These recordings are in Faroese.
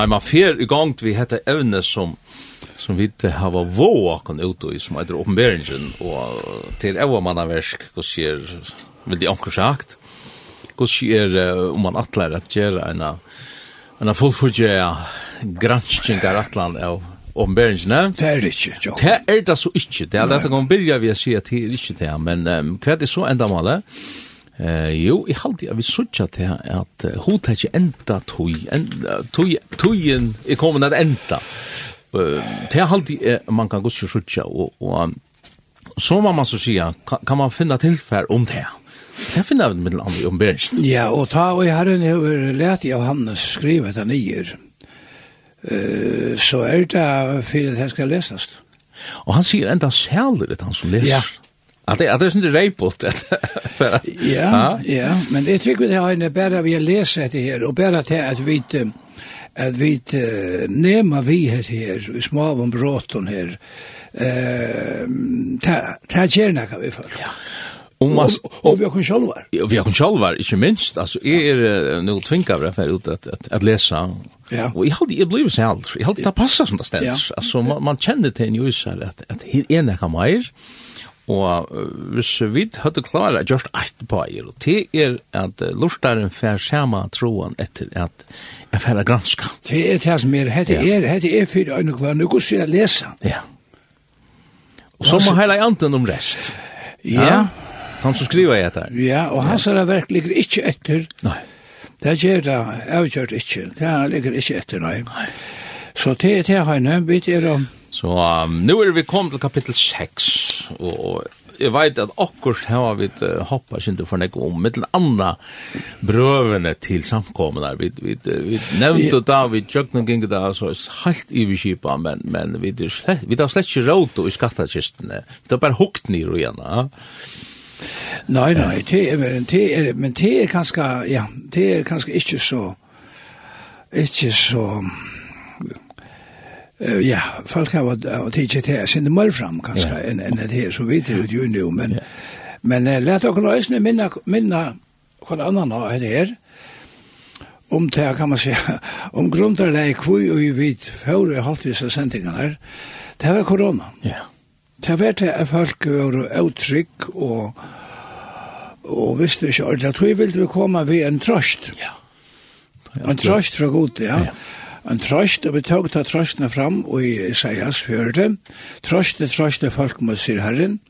ta man fer i gang vi hette evne som som vi ikke har vært våken kan ut och som heter uppenbarelsen och till evo mannaverk hva sier, vil de anker sagt hva sier om man atler at gjøre en en fullfölja granskning av atlan av åpenberingen. det er det ikke, Jo. det er det så ikke, det er det kan begynne vi å si at det er ikke det, men um, hva er det så enda målet? Eh jo, i halti vi søkja til at hot hekki enda tøy, tøy tøyen er komin at enda. Eh til halti man kan godt søkja og og så må man så sjá kan man finna tilfær om det. Det finner vi med andre om Bergen. Ja, og ta og i herren har lært av han skrive etter nyer. Uh, så er det for det skal leses. Og han sier enda særlig det han som leser. Ja, Att det att det er sånn reipot. Ja, ja, men det tycker vi har en bättre vi läser det här och bättre till att vi att vi nema vi her, i små om bråton här. Eh ta ta gärna kan vi för. Ja. Om man og vi har kun sjálvar Ja, vi har kun sjálvar, inte minst. altså, jeg er, uh, nu tvingar vi för ut at, at, at läsa. Ja. Och jag hade jag blev så jeg hade det passar som det stens ja. altså, man, man kjenner til en ljus at, at her er nekka meir. Og hvis vi hadde klare just eit på eier, og det er at lortaren fær sama troen etter at jeg fær granska. Det er det som er, hette er, hette er fyrir øyne klare, nu gus jeg lesa. Ja. Og så må heila anten om rest. Ja. Han som skriver i etter. Ja, og han sier verk ligger ikke etter. Nei. Det gjør det, jeg har gjort ikke. Det ligger ikke etter, nei. Så det er det, Heine, vi er om... Så um, nu er vi kommet til kapittel 6, og jeg vet at akkurat har vi uh, hoppet ikke for noe om, med den andre brøvene til samkommet der. Vi, vi, vi nevnte da, vi tjøkket noen ganger da, så er helt i vi men, men vi, er slett, vi har slett ikke råd i skattekistene. Det er bare hukt ned og igjen, ja. Nei, nei, det er, det er, men det er kanskje, ja, det er kanskje ikke så, ikke så, Uh, ja, folk har vært tidlig til å sende mer fram, kanskje, yeah. enn en det her, så vidt det jo nå, men, yeah. men uh, let dere løsne minne, minne hva annan har det her, om det kan man si, om grunnen til det er kvøy og vi vet, før i halvvis av sendingene her, det var korona. Ja. Yeah. Det var det at folk var uttrykk og, og visste ikke, og det tror jeg ville vi komme ved en trøst. Ja. En trøst fra god, ja. ja en trøst, og vi tog ta trøstene fram og i Isaias før det. Trøste, trøste folk mot sier Herren.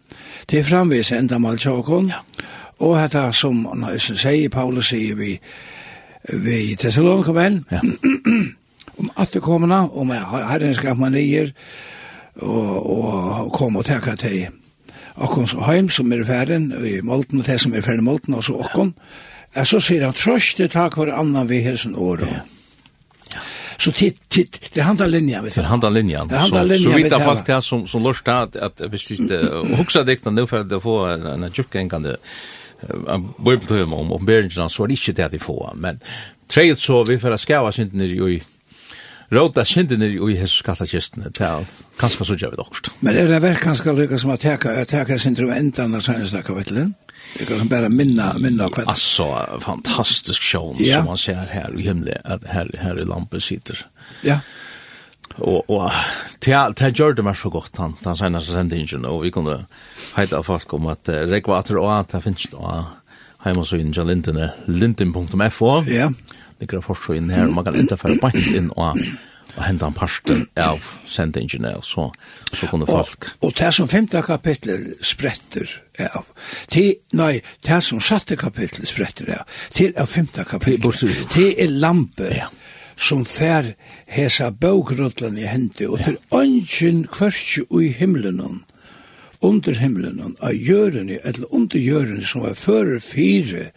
Det er framvis enda mal tjåkon. Ja. Og dette som han sier, Paulus sier vi, vi Thessalonika menn, ja. om atterkommende, om Herren skal man nyer, og, og kom og teka til Akkon heim som er ferden i Molten, og det som er ferden i Molten, og så Akkon. Ja. Så sier han, trøste takk for annan vi hesen året. Ja. Så titt, titt, det handlar linjan. Det handlar linjan. Det handlar linjan. Så vi tar folk det som, som lörst att, att visst inte huxa dikten nu för att få en, en djupgängande bibeltöjum om ombergingen så är det inte det att vi får. Men treet så vi får skava sig ner i Råta synden i hessu skattakistene til at kanskje så gjør vi det Men er det verkanska lykka som at teka, at teka synden og endan av søgnestaka, vet du? Jag kan bara minna minna kväll. Alltså fantastisk show ja. som man ser här i himlen att här här i lampan sitter. Ja. Och och till till Jordan var så gott han han sen så sent ingen och vi kunde hejta folk om att rekvater och att det finns då hemma så in Jalinten linden.fo. Ja. Det går förstå in här man kan inte för bant in och og hente en parsten av sendingene, og så, så kunne folk... Og, og det som femte kapittel spretter av, til, nei, det som sjette kapittel spretter av, til av femte kapittel, til er lampe, ja. som fær hesa bøkrullan i hente, og til ønsken kvørsi ui himlenen, under himmelen, av jørene, eller under jørene som var fører fire,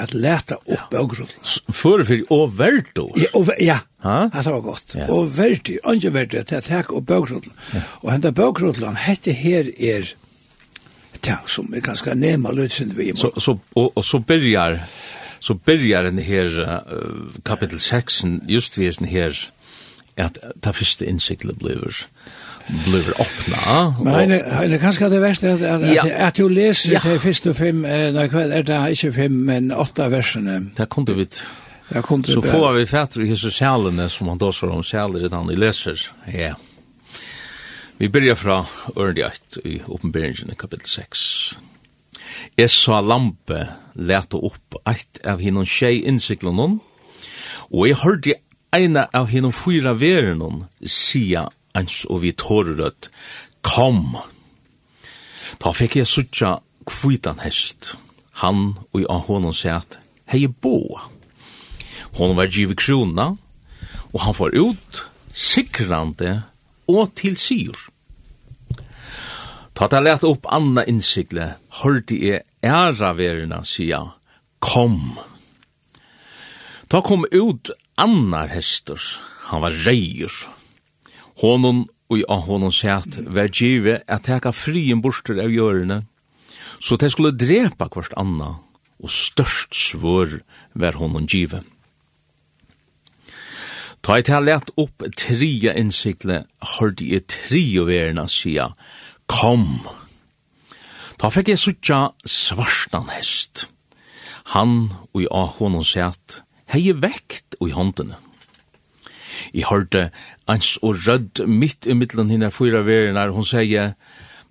at leta opp ja. av grunnen. Føre fire, og verdo? Ja, og, ja. Ha? det var godt. Ja. Og verdi, ikke verdi, at jeg takk opp av grunnen. Ja. Og henne av grunnen, hette her er, ja, som er ganske nema løtsen vi. Så, så, og, og så byrjar, så byrjar den her, uh, kapitel 6, just vi er den her, at ta første innsiklet blir, blir öppna. Nej, nej, det kanske det värsta är att att, ja. att du läser ja. det första fem när kväll är det inte fem men åtta verserna. Det kunde vi Ja, kunde så får vi fatter i hisse själene som han då så om själer utan i läser. Ja. Vi börjar från Örndiat i Uppenbarelsen kapitel 6. Jeg sa lampe lete opp eit av hinnom tjei innsiklen og jeg hørte eina av hinnom fyra veren sia ans og vi tårer at kom. Da fikk jeg suttja kvitan hest. Han og jeg honom sier at hei bo. Hon var givet krona, og han får ut sikrande og til syr. Ta ta lett opp anna innsikle, hørte jeg æra verina sia, kom. Ta kom ut annar hester, han var reier, Honon og i honon sæt var give at teka frien borster av hjørne, så te skulle drepa kvart anna, og størst svår var honon give. Ta i tal lett opp tria innsikle, hørte i trio verna sia, kom. Ta fikk jeg suttja svarstan hest. Han og i honon sæt, hei vekt og i håndene. I hørte ans og rødd mitt i middelen henne fyra verinar, hon sier,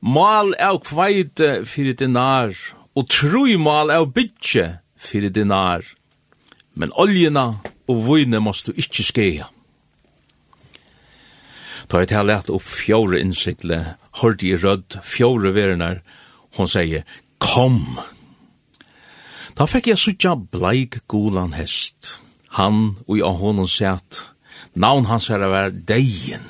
mal av kveite fyrir dinar, og trui mal av bytje fyrir dinar, men oljena og vune måst du ikkje skeia. Ta eit her lett opp fjore innsikle, hørte i rødd fjore verinar, hon sier, kom! Da fikk jeg suttja bleik gulan hest, han og jeg honom sett, Navn hans herre var Deien.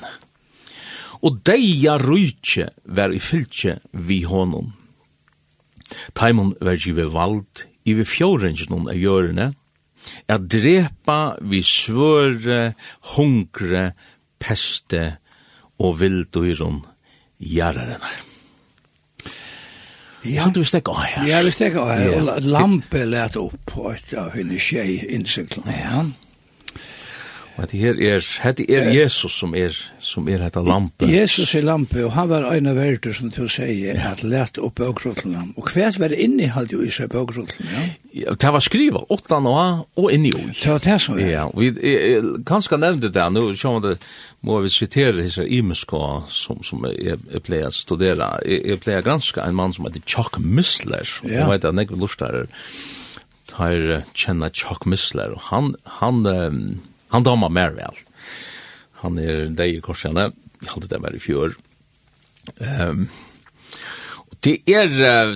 Og Deia rujtje var i fyltje vi honom. Taimon var givet vald i vi fjórengen av gjørene, er drepa vi svøre, hungre, peste og vildøyron jærarenar. Ja, du stekka av her. Ja, vi stekka av her. Lampe let opp på et av henne tjei innsiklen. Ja, ja. Og det her er, det er Jesus som er, som er dette lampe. Jesus er lampe, og han var en av verden som til å si at lett opp bøkrotlene. Og hvert var det inni innehalt jo i seg bøkrotlene, ja? ja? Det var skriva, åtta nå, og inni jo. Det var det som var. Ja, vi kanskje nevnte det, nå sjå det, må vi sitere disse imeska som, som jeg, jeg pleier å studere. Jeg, jeg pleier å granske en mann som heter Chuck Missler, ja. og vet at jeg ikke der, tar kjenner Chuck Missler, og han, han, um, Han damer mer vel. Han er deg i korsene. Jeg hadde det vært i fjor. Um, det er,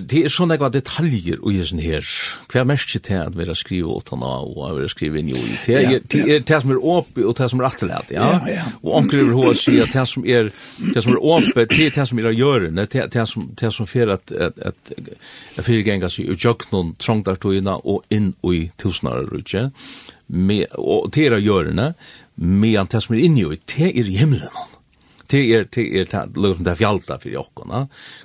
det er sånne ekva detaljer og gjerne her. Hva er mest til at vi har skrivet åt han og vi har skrivet inn i ord. Det er det, er det som er åpig og det som er atterlæt, ja? Ja, ja. Og omkring hva si at det som er, det som er åpig, det er det som er å gjøre, det er det som, det som fer at, at, at, at fire seg i jøkken, trångt artoina og inn i tusenare, ikke? Ja med, og det er av hjørne, medan det som er inni i, det er i himmelen. Det er, det er, liksom det er fjalta for jokkona,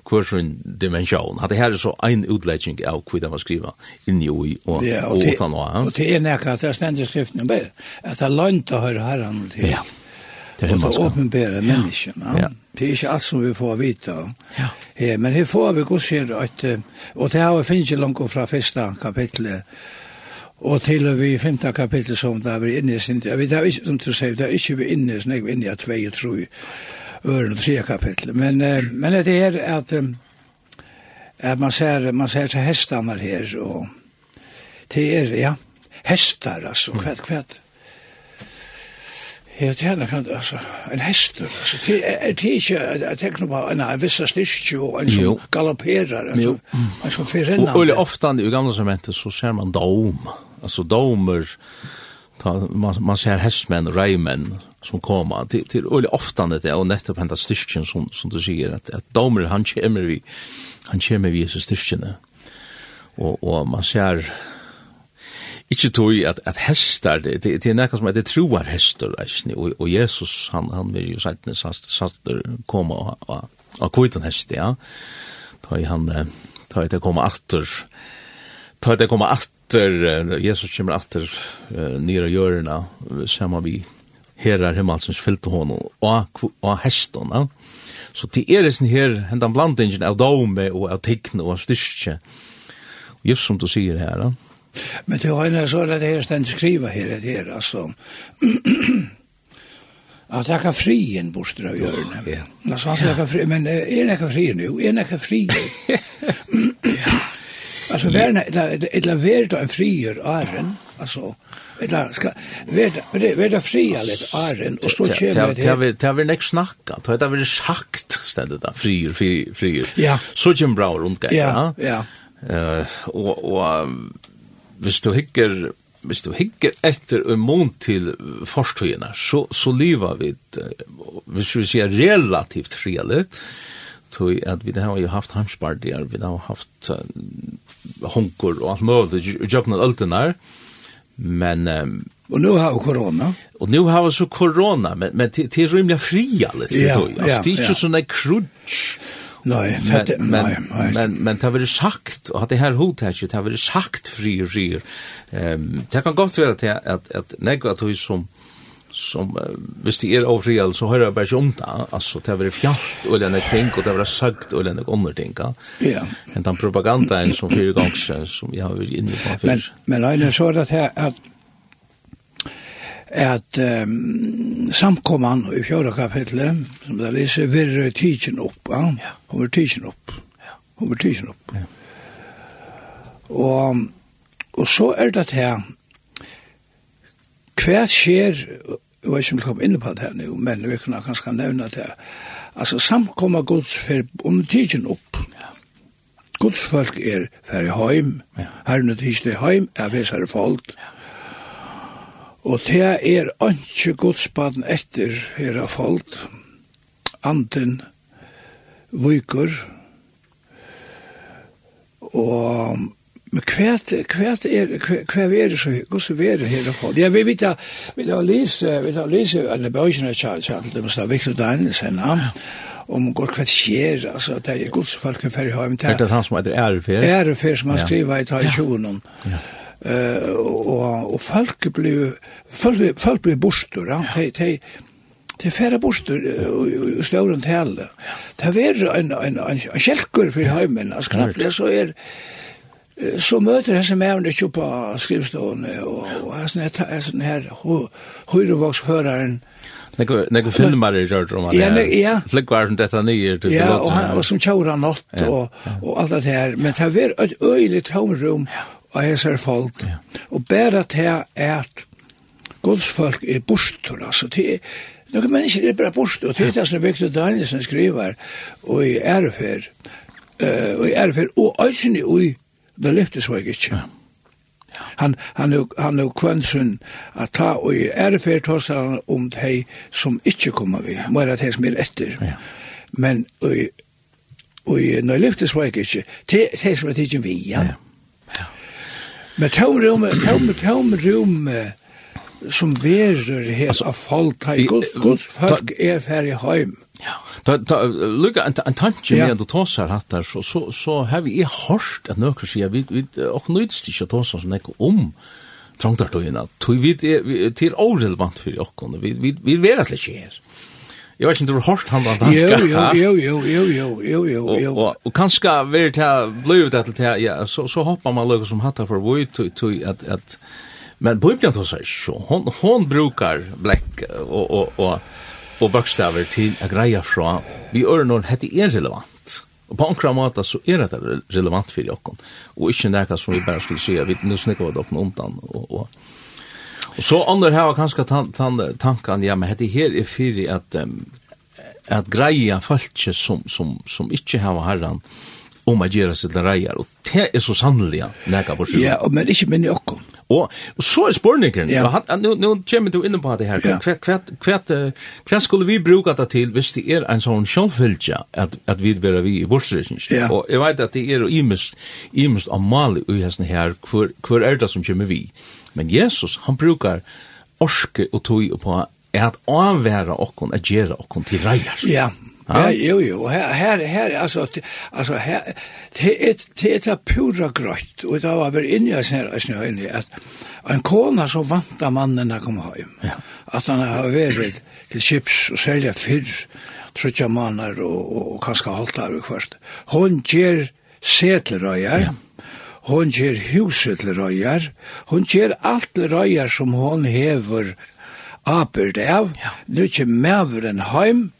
Kvar sånn dimensjon. Det her så en utläggning av hur det var skriva in i, och ja, og och og det är näka att det er skriften med att det er att höra herran till. Ja, det är himmelska. uppenbara människan. åpenbære. Ja. Det är inte allt som vi får vita. Ja. men här får vi gå se att och det har vi finnes långt från första første kapitlet, Og til og vi i femte kapittel som det er inne i sin, jeg vet ikke som du sier, det er ikke vi inne i sin, jeg er inne i tvei og tro i øren og tre kapittel. Men, uh, men det er at, um, at man ser, man ser til hestene her, og det er, ja, hester, altså, mm. kvært, kvært. Ja, det er nok altså, en hest, altså, det er, det er ikke, jeg tenker på en av visse styrke og en som galopperer, altså, en som forrenner. Og veldig ofte i gamle sementer så ser man dom, altså domer, ta, man, man ser hestmenn, reimenn som kommer, til, til veldig ofte det og nettopp hentet styrken som, som du sier, at, at domer, han kommer vi, han kommer vi i styrkene, og, og man ser, Ikke tog at, at hester, det, det er nekka som at det troar hester, og, og Jesus, han, han vil jo sagt, satter koma og, og, og kvitan hester, ja. Da han, da det koma atter, da det koma atter, Jesus kommer atter uh, nere hjørna, saman vi herrar himmelsens fyllte honom, og, og hestona. Så det er sin her, hendan blandingen av dome og av tikkne og av styrke. Just som du sier her, ja Men det har en så att det är ständigt skriva här det här alltså. Att jag kan fri en bostra av hjörna. Ja. Alltså att jag kan fri, men är det kan fri nu? Är det kan fri? Alltså värna, det är värda en frier ären, alltså. Eller ska vet vet det fria lite ären och så kommer det. Det har vi, det har vi näck snacka, det har vi sagt ständigt där, frier, frier, frier. Ja. Så kommer bra runt det. Ja, ja. Eh, och, och hvis du hikker hvis du hikker etter en mån til forstøyene, så, så lever vi, hvis vi sier relativt frielig, tog at vi har jo haft hansbardier, vi har haft uh, honkur og alt mulig, og jobben der, men... Um, og nu har vi korona. Og nu har vi så korona, men, men det er så rimelig ja, ja, ja. det er ikke sånn en krutsch. Nej, det nej, men men det har vært sagt og at det här hotet det har vært sagt fri og fri. Um, det kan godt være til at, at något tog som, som uh, hvis det er ofriel så hører jeg bare ikke om det Altså, det har vært fjällt og den ting, og det har vært sagt og den under ting. Ja. Men den propagandaen som fyra gånger som jeg har vært inne på. Men men nej, så er det här at at um, samkomman i fjorda kapitlet, som det lyser, vil tidsen opp. Ja? Ja. Hun vil tidsen opp. Ja. Hun vil tidsen opp. Ja. Og, og så er det her, hva skjer, jeg vet ikke om vi kommer inn på det her nå, men vi kan kanskje nevne det her, altså samkomma gods fer under tidsen opp. Ja. Gods folk er fer i heim, ja. herren tidsen i heim, er visere folk, ja Og det er ikke godsbaden etter her av folk, anden viker, og Men kvært kvært er kvært er det så gus er det her for. ja Jeg vil da vil ha lese vil ha lese en bøgene Charles Charles, det måste viktig den sen am om går kvært skjer altså det er gus folk fer heim til. Det er han som heter er fer. Som har skriva i tradisjonen. Ja eh og, og folk blev folk, folk blev bostur, ja. Hei, hei, Det færre bostur i stauren tale. Det er en, en, en, en kjelkur for heimen, altså knappt det, så er så møter om det ikke på skrivstående, og, og er sånn her høyrevokshøreren, Nekko nekko filmar i gjort om han. Ja, ja. Flickvar som detta nye till Ja, og, han og som tjora något og, og alt det her, men det var et øyelig tomrum av hessar folk. Ja. Og bare til at godsfolk er bostur, altså til Noen mennesker er bare bort og til det som Victor Danielsen skriver og i ærefer, uh, og i ærefer, og ösni och det lyftes var ikke. Ja. Han han han och Quentin at ta och i ärfer tossar om det som inte kommer vi. Mer att det som är efter. Men och och när lyftes var inte. Det det som är tiden vi. Ja. Men tom rum, tom tom rum som verur her av folk, gods folk er ferdig heim. Ja, ta, ta, lukka en, en tanke med å ta hatt der, så, så, så har vi hørt at nøkker sier, vi, vi, og nøydst ikke tossar ta seg sånn ikke om trangtartøyene, tog vi, det er årelevant for åkken, vi, vi, vi, vi, vi, vi, Jag vet inte hur hårt han var danska. Jo, jo, jo, jo, jo, jo, jo, jo. Och, och, kanske blir det här blivit det ja, så, så hoppar man lugg som hattar för voj, tog att, att, men Bibeln tar sig så. Hon, hon brukar bläck och, och, och, och bokstäver till att greja från, vi örnor hette är relevant. Och på ankra måte så är det relevant för Jakob. Och inte näka som vi bara skulle säga, vi nu snickar vi dock undan och, och, och Så andre var kanskje tan, tan, tanken, ja, men dette her er fyrir at, um, at greia falskje som, som, som ikke har herran, om å gjøre sitt reier, og det er så sannelig nekka på Ja, men ikke minne okkom. Og, og så er spørningen, ja. nå, nå kommer du inne på det her, ja. hva, hva, hva, skulle vi bruka det til hvis det er en sånn att, at, at vi blir vi i bortsresen? Ja. Og jeg vet at det er imest, imest av mali i hesten her, hvor, hvor er det som kommer vi? Ja Men Jesus, han brukar orske og tog på at avværa okkon, at gjera okkon til reier. Ja, Ja, jo, jo, her, her, her, altså, altså, her, det er, det er pura grøtt, og det var vel inni jeg snøy, jeg inni, at en kona som vant av mannen å komme hjem, ja. at han har vært til chips og selja fyrr, trutja mannar og, og, og kanskje halta av først. Hon gjer setelrøyer, ja Hon ger huset til røyar. hon ger alt til røyar som hon hever apert av. Ja. Nu kjem maveren heim,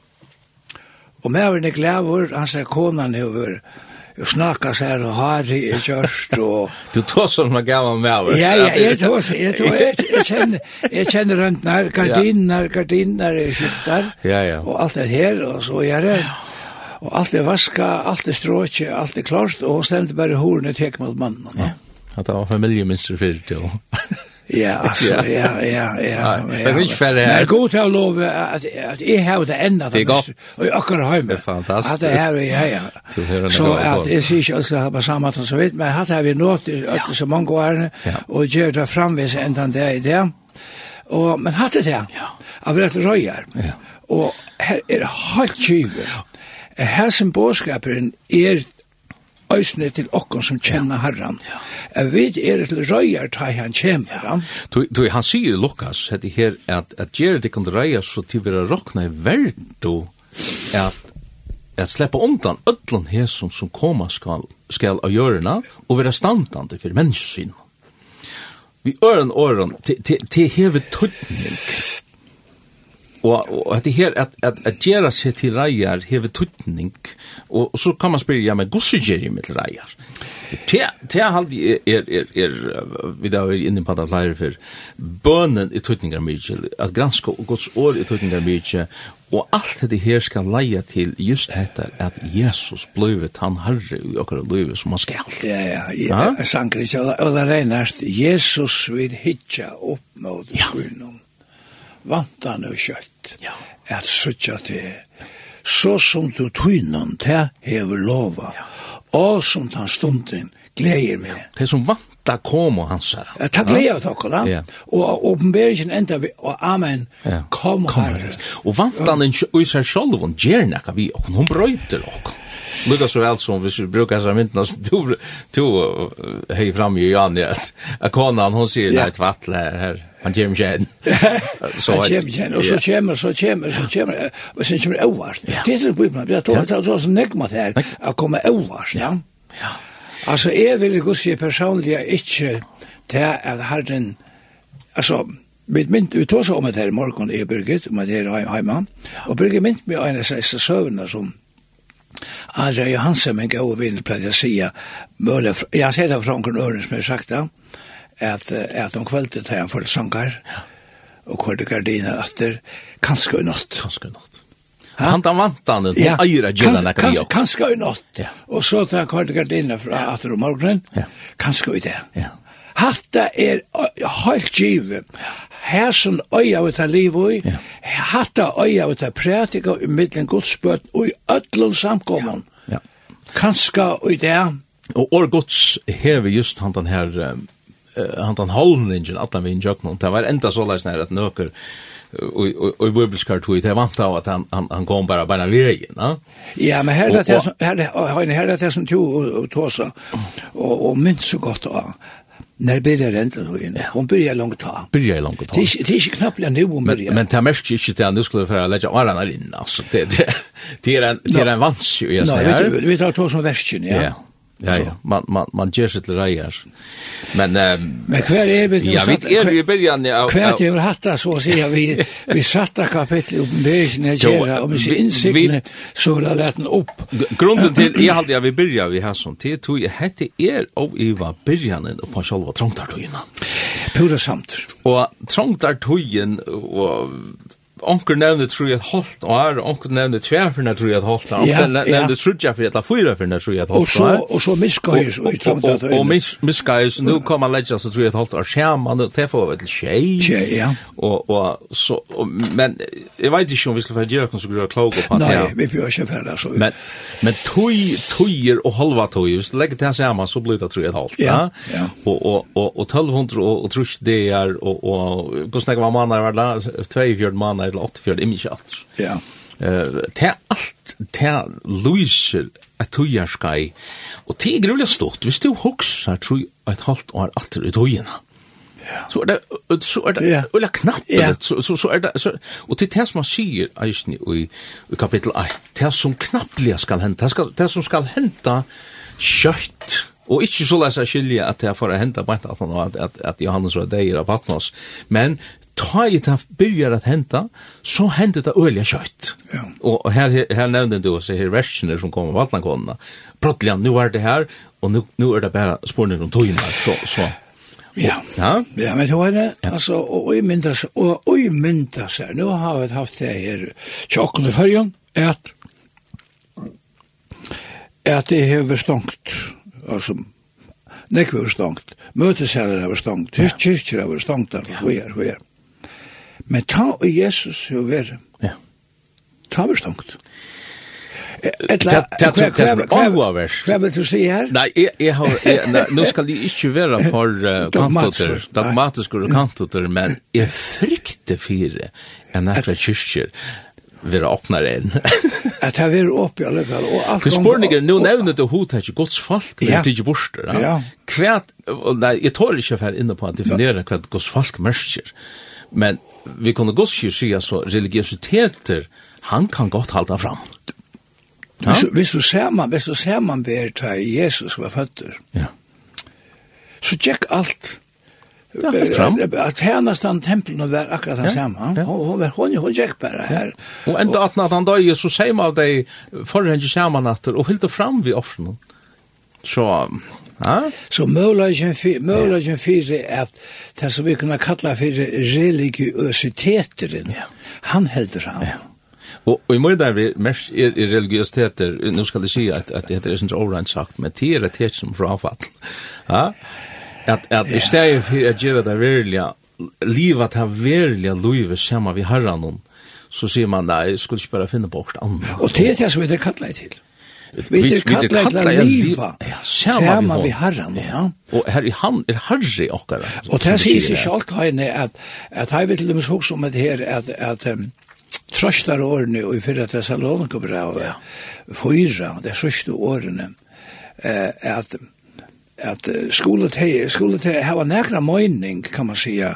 og maveren er glavur, han er konan hever, Jag snackar så här och har i kjørst och... Du tar som man gav av meg, Ja, ja, jeg tog, jeg jag, känner, jag känner runt när gardiner, gardiner, är skiftar. ja, ja. Och allt det här och så är det. Ja Og alt er vaska, alt er stråkje, alt er klart, og hun stendte bare horene tek mot mannen. Ja. At det var familieminister fyrir til. ja, altså, ja, ja, ja. Det er ikke færre her. Men god til å love at, at jeg har det enda til oss, og jeg akkurat har. Det er fantastisk. At det har det, ja, ja. Så at jeg sier ikke altså på samme måte som vidt, men hatt har vi nått i så mange år, og gjør det framvis enda det i det. Og, men hatt det det, av rett og røyer. Og her er det helt kjivet. Her som bådskaperen er øysene til okken som kjenner herran. Ja. Jeg vet er til røyar ta han kjemmer han. Du, han sier Lukas, hette her, at, at gjerra det kan røyar så til vi råkna i verdo, at at sleppa undan öllun hesum som koma skal, skal av hjørna og vera standande fyrir menneskesyn. Vi øren åren til hevet tøytning Og, at det her, at, at, at gera seg til reiar hevur tutning og, og så kan man spyrja ja, men gosser gjør jeg med te reier? Det er er, er, er, vi er inn í pata flyer for, bønnen i tutningar mykje at granska og gods år i tutningar mykje og alt dette her skal leie til just hetta at Jesus bløyvet han herre i okkara løyve som han skal. Ja, ja, ja, sankriks, og det reinast Jesus við hitja upp mot. Ja vantan og kjøtt, ja. at søtja til, så som du tynan til hever lova, ja. og som tan stunden gleder meg. Ja. Det som vanta kom og hans her. Ja, takk gleder av takk, ja. og åpenberingen enda vi, og amen, ja. kom og herre. Og vantan den i seg selv, og gjerne nekka vi, og hun brøyter okk. Lukka så vel som, hvis vi brukar seg myntene, så tog hei fram i Jan, at konan, hon sier, nei, tvattler her, her, han kommer ikke hen. Han kommer ikke hen, og så kommer, så kommer, så kommer, og så kommer øvast. Det er det bøyblad, vi har tålet til oss nekmat her, å komme øvast, ja. Ja. Altså, jeg vil ikke si personlig ikke til at herren, altså, Vi mynt ut også om det her i morgen i Birgit, om det her i heima, og Birgit mynt med en av siste søvnene som Adria Johansen, min gode vinn, pleide å si, jeg ser det fra noen øren som jeg sagt det, at, at om kveldet har han fått sanger, ja. og hvor det gardiner etter, kanskje i natt. Kanskje i natt. Ha? Han tar vantan den, ja. eira gjelda nekka vi opp. Kanskje i natt. Ja. Og så tar han kvart gardiner fra ja. atter om morgenen, ja. kanskje i det. Ja. Hatta er helt givet. Her som øya vi tar liv i, ja. hatta øya vi tar prætika i middelen godsbøt og i ødlun samkommun. Ja. Ja. Kanskje i det. Og år gods hever just han den her um, han tan hållningen att han vinner jocken det var ända så läs när att nöker Og och bibelskar tog det vant av at han han han kom bara bara vegen, va ja men här det här har ni här det som tog og tåsa og, og minns så godt då När börjar det inte då inne? Hon börjar långt ta. Börjar långt ta. Det är inte knappt nu hon börjar. Men det är mest inte det nu skulle för att lägga ararna in. Alltså, det, det, det är en, det är en vans ju. Nej, vi tar två som värsken, ja. Ja, ja, man, man, man gjør seg til reier. Men, um, Men hver er vi? Ja, vi er i byrjan av... Hver er vi hatt så å si, vi, vi satt av kapitlet om bøysen her gjerra, om ikke innsiktene, så vil jeg lette den opp. Grunden til, jeg halte jeg vi byrja vi her som tid, tog jeg hette er og i var byrjanen på sjálva trångtartøyina. Pura samt. Og trångtartøyen, og onkel nevnte tror jeg holt og er, onkel nevnte tvær fyrir tru at holt, nevnte tror jeg for at fyra fyrir tror jeg holt. Og så, og så miskais, og og, og, miskais, nu kommer leggja så tror jeg holt, og sjama, og det får vel til ja. Og, og, så, men, jeg vet ikke om vi skal få gjøre noe så gjerra klok på. Nei, vi bør ikke fyrir så. Men, men tui, tuir og halva tui, hvis du legger til sjama, så blir det tru at holt, ja. Og, og, og, og, 1200 og, tror det er og, og, hvordan og, og, mannar var det 24 mannar eller 84 det er mye alt. Ja. Det er alt det er lyser et skai. Og det er grulig stort. Hvis du hokser, tror jeg et halvt år atter i tøyene. Ja. Så er det så er det eller knapt ja. så så så er det så og til det som man säger i i, i kapittel 1 det som knappliga skal hända det ska det som skal hända kött Og ikke så lesa skilje at det er for å hente bænt at at, at, at Johannes var deg i Patmos, men ta i det byrjar at henta, så hender det ølja kjøtt. Ja. Og her, her nevnte du også her versjoner som kom av vatnakånene. Brottligen, nu er det her, og nu, nu er det bare spørning om togene. Så, så. Ja. ja, ja, men det var det, altså, og i myndas, og i myndas her, nu har vi haft det her tjokkene i fyrjon, at at det hever stongt, altså, nekve hever stongt, møtesherrer hever stongt, kyrkjer hever stongt, og her, og her. Men ta og Jesus jo være. Ja. Ta vi stongt. Hva vil du si her? Nei, jeg har, nå skal jeg ikke være for kantoter, dogmatiske kantoter, men jeg frykter fire enn akkurat kyrkjer vera opnar enn. At det vera opp i alle fall. Og alt Spørninger, nå nevner du hod her ikke gods folk, men det er ikke borster. Ja. Kvært, nei, jeg tål ikke å være inne på å definere hva gods folk mørker, men vi kunne godt si så religiøsiteter, han kan godt halda fram. Ja? Hvis, hvis du ser man, hvis du ser man ber til Jesus var føtter, ja. så tjekk alt. Ja, at tjänastan templen och var akkurat han samma. Hon var hon hon gick bara här. Och ända att när han dog så säger man av dig förrän ju samma natter och helt fram vi offren. Så Så möjligen møvlagen fyrir at det som vi kunne kalla för religiositeten. ja. han heldur han. Ja. Og, og i morgen der vi mest er i religiøsiteter, nå skal jeg si at, at det er sånn overrent sagt, men det er et helt som frafall. Ja? At, at i stedet for at gjøre det verilige, livet har verilige livet sammen vi har noen, så sier man, nei, jeg skulle ikke bare finne på hvert andre. Og det er det som vi er kallet til. Vi kallar kallar liva. Sama vi har herran, ja. Og her i han er herre okkara. Og det sier seg sjálf henne at, at her vil de hos om det her, at, at um, trøstar årene og i fyrra Thessalonika brev, ja. fyra, det sørste årene, eh, at at skulle hei, skulle hei, hava nækra møyning, kan man sija,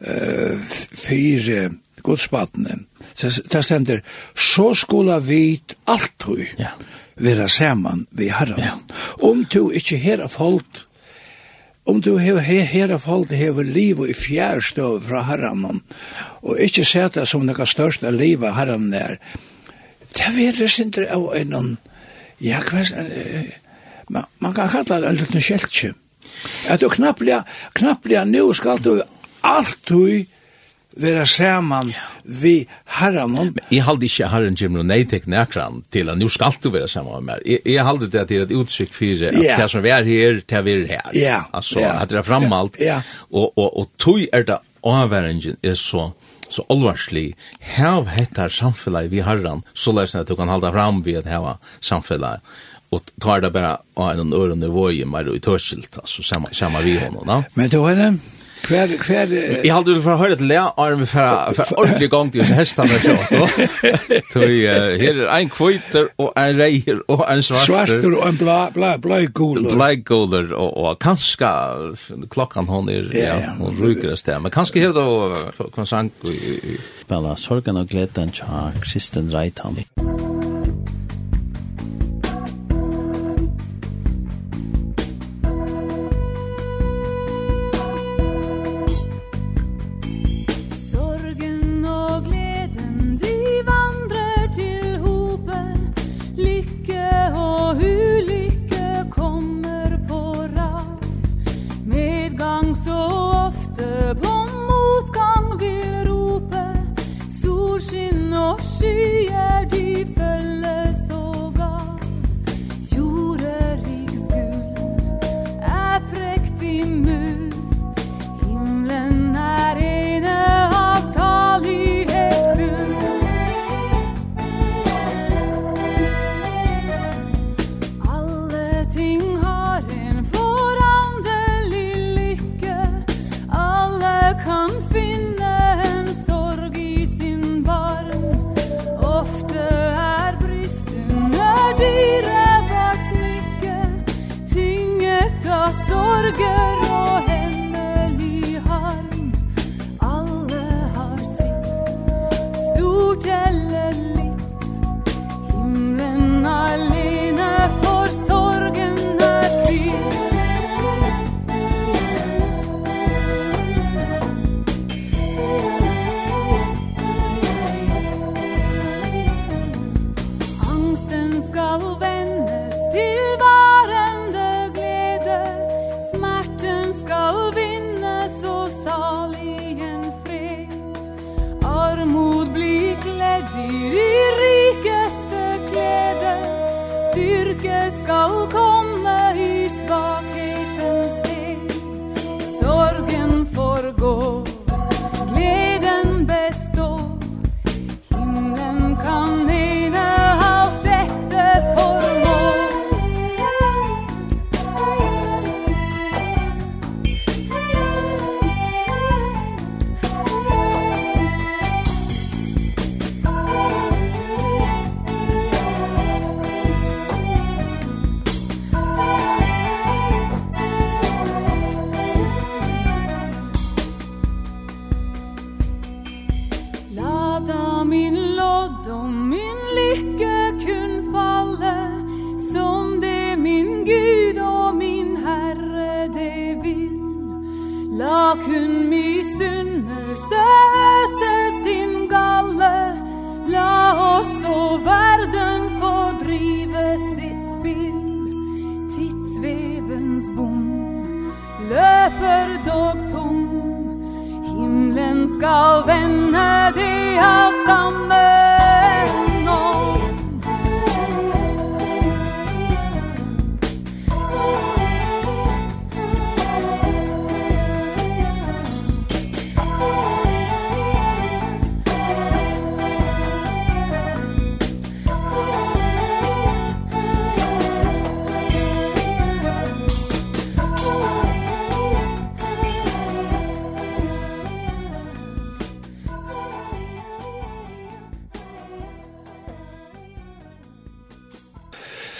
uh, fyrir godspattene. Det stender, så skulle vit alt ja. vera saman vi herran. Ja. Om du ikkje her af holdt, om du hever her, her av holdt, hever liv i fjærstøv fra herran, og ikkje seta som nekka størst av livet herran er, det vil det sindre av en, ja, hva er man kan kalla det en liten kjeltje. At du knappliga, knappliga nu skal du alltid vera saman vi herran Jeg halde ikkje herran Jim Ronay tek nekran til at nu skal du vera saman med meg. Jeg halde det til et uttrykk for at det som vi er her, det vi er her. Ja. Altså, at det er framalt. Ja. Og, og, og tog er det avværingen er så så allvarslig hev hettar samfellet vi herran så løsner at du kan halda fram vi at heva samfellet og tar det bara av en öron nivå i mig då i tørskilt, altså, samma samma vi honom da. Men då är det Kvar kvar Jag hade väl för hört lä arm för för ordentlig gång till hästarna så. Så här är en kvitter och en rejer och en svart. Svarter och en blå blå blå gul. Blå gul och och kanske klockan hon är ja hon ryker det där. Men kanske här då konstant spela sorgen och glädjen tja Kristen Reitam.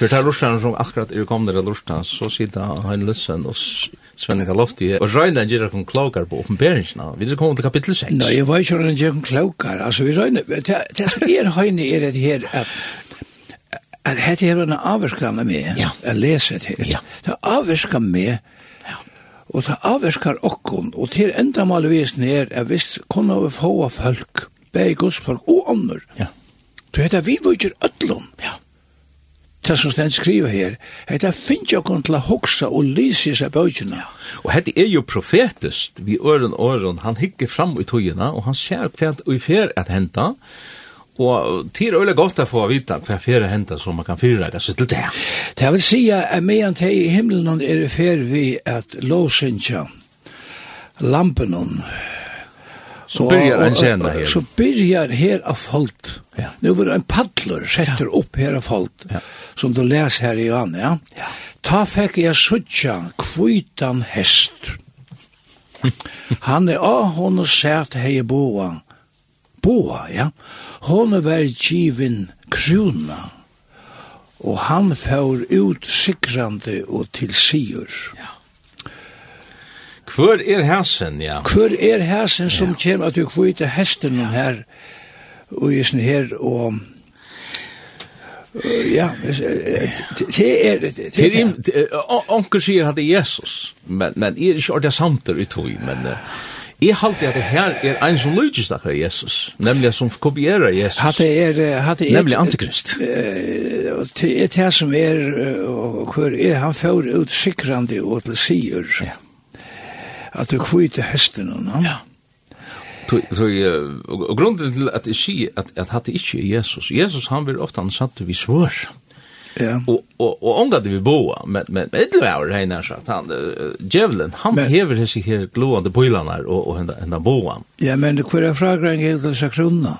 för tar Russland som akkurat är kommer det Russland så sitter han lösen och Svenning Kalofti och Röjna ger kon klokar på uppenbarelsen. Vi ska komma till kapitel 6. Nej, jag var ju en ger klokar. Alltså vi Röjna det som är höjne är det här att at hette her en avvirskande med, ja. at lese det her. Ja. Det avvirskar med, og det avvirskar okkon, og til enda malevisen er, at hvis kunne vi få folk, beg gudsfolk og ånder, ja. du heter vi vujir öllum det som stendt skriver her, det finnes jeg kun til å hoksa og lyse seg bøkene. Ja. Og dette er jo profetisk, vi øren øren, han hikker fram i togene, og han ser hva i fer at henta, og det er øyelig godt å få vite hva fer at henta så man kan fyra det, så til det. Det vil si at medan det i himmelen er fer vi at låsynja lampen, Så byrjar en tjena her. Så byrjar her av folk. Ja. Nu var det en paddler setter ja. upp här av folk ja. som du les her i Jan, Ja? ja. Ta fikk jeg suttja kvitan hest. Han er av hon og sæt hei boa. Boa, ja. Hon er vær givin krona. Og han får ut sikrande og til sigur. Ja. Hvor er hæsen, ja. Hvor er hæsen som ja. kommer at du kvite hesten her og i sånne her, og ja, det er det. Det er onker sier at det er Jesus, men men er ikke ordentlig samter i tog, men Jeg halte at det her er en som lydges akkurat Jesus, nemlig som kopierer Jesus, hatt er, hatt er, nemlig antikrist. Det er det som er, og hvor er, han får ut sikrande og til sier, at du kvite hesten, ja. Så og grunden til at jeg sier at at hatte er Jesus. Jesus han blir ofte han satt vi svår. Ja. Og og og vi boa, men men det var det här så att han Jevlen han hever sig här glående pojlarna och och ända ända boa. Ja, men det kvar frågan är det så krona.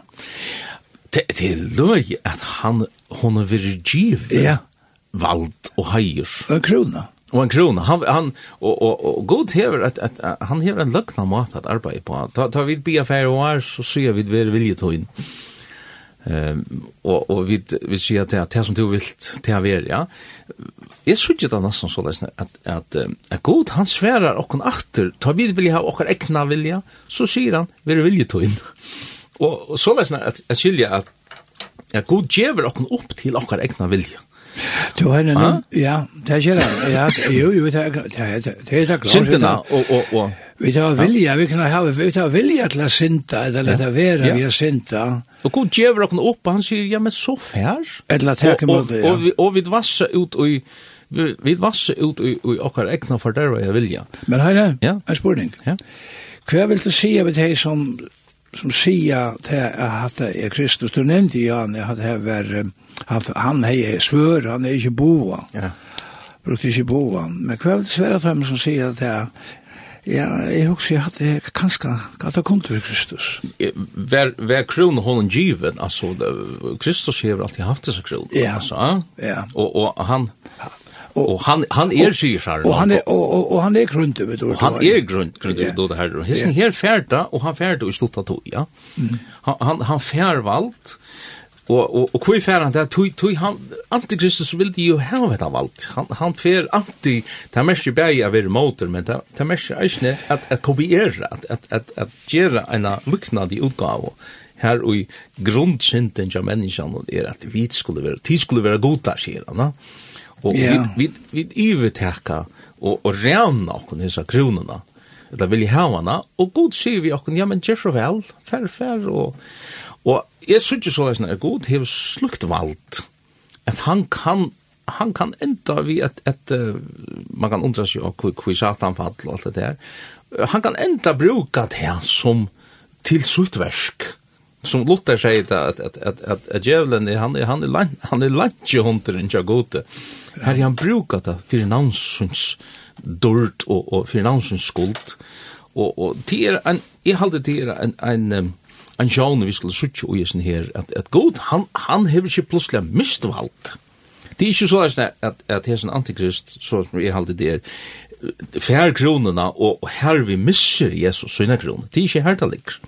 Det det löj att han hon är virgiv. Ja. Vald och hajer. En krona. Och en krona. Han han och och, och god hever att att, att han hever en luckna mat att arbeta på. Ta ta vid bia affär och år så ser vi det vilje ta in. Um, och och vi vi ser att det här som du vill till här ja. Jag skulle det nästan så där att att att god han svärar och kon åter ta vid vilja ha och egna vilja så ser han vi vilje ta in. Och så läsna att att skilja att att god ger och kon upp till och egna vilja. Du har en ah? ja, det er det. Ja, jo, jo, det er det er det klart. Og og og vi tar vilja, vi kan ha vi tar vilja til å synda eller ja. det vera vi har synda. Og god djevel kan opp, han sier ja men så fær. Eller at kan mot det. Og vi og vi ut og vi vi vassa ut og i okkar egna for der vilja. Men heile, ja. en spurning. Ja. Hva vil du si av det som som sier til at det er Kristus, du nevnte jo han, at det var, han, han er svør, han er ikke boa. Ja. Brukte ikke boa. Men hva er det svære tøymer som sier at det er, ja, jeg husker at det er kanskje, at det kom til Kristus. Hver, hver kron hånden given, altså, Kristus har alltid haft disse kron. Ja, altså, ja. Og, og han, Og, og han han er sier. Og han er og, og, og han er grunnt vet du. Han er grunnt grunnt vet du det her. Hesten her færda og han færda i slutta to, ja. Mm. Han han han fær valt. Og og og kvar fær han der tui tui han antikristus vil de jo ha vet valt. Han han fær anti ta meshi bæi av er motor men ta ta meshi eisne at at kopiera at at at at gera ena lukna di utgåva her og i grunnsynden av menneskene er at vi skulle være, tid skulle være goda, sier han. No? Og yeah. vi, vi, vi ivertekka og, og revna okken hisa kronene, eller ha havana, og god sier vi okken, ja, men gjør så vel, fer, fer, og, og jeg synes ikke så er god hever slukt vald, at han kan han kan enda vi at, at uh, man kan undra seg av hvor satan fall og alt det der. Han kan enda bruka det som til suttversk som Luther säger att att att att, at, att djävulen är han han är land, han är lantje hunter jag gode. Här han brukar det för finansens dort och och finansens skuld. Och och det är en jag håller det är en en en sjön vi skulle söka och isen här att att god han han har ju plötsligt mistvalt. Det är ju så att att att det är en antikrist så som jag håller det är fær kronene, og, og her vi misser Jesus sine kroner. Det er ikke her det ligger.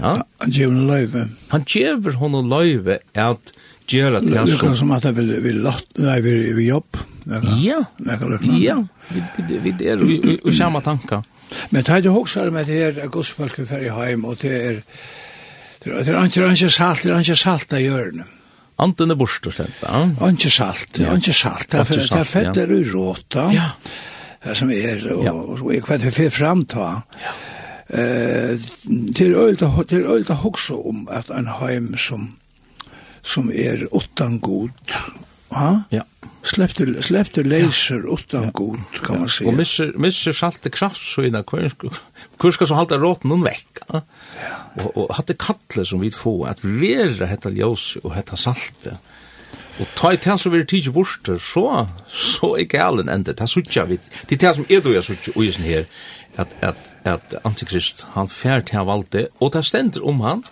Ja? Han gjør henne løyve. Han gjør henne løyve at gjør at det er som at det vil, vil lott, nei, vi, vi jobb. Ja, ja. Vi, vi, er vi, vi, vi samme tanker. Men det er jo også med det her, at godsfolk er ferdig heim, og det er, det er, det er ikke salt, det er ikke salt av hjørne. Anten er borst og bortstått, ja. Ikke salt, ikke salt. Det er fett er uråta. Ja som er, og, ja. og, og hva det fer framta. Ja. Eh, til er til å hoksa om at en heim som, som er utan god, ha? Ja. Släppte släppte laser ja. utan god kan ja. man säga. Og misser misser salte kraft så innan hver, hver skal så hålla råten noen vekk. Ja. Og, og hatt det kattle som vi får at vera hetta ljós og hetta salte. Og ta i tæs som vi er tidsi borster, så, så er galen enda. Det er suttja vi. Det er tæs som er du er suttja uisen her, at, at, at Antikrist, han fær til han valde, og det stender om han,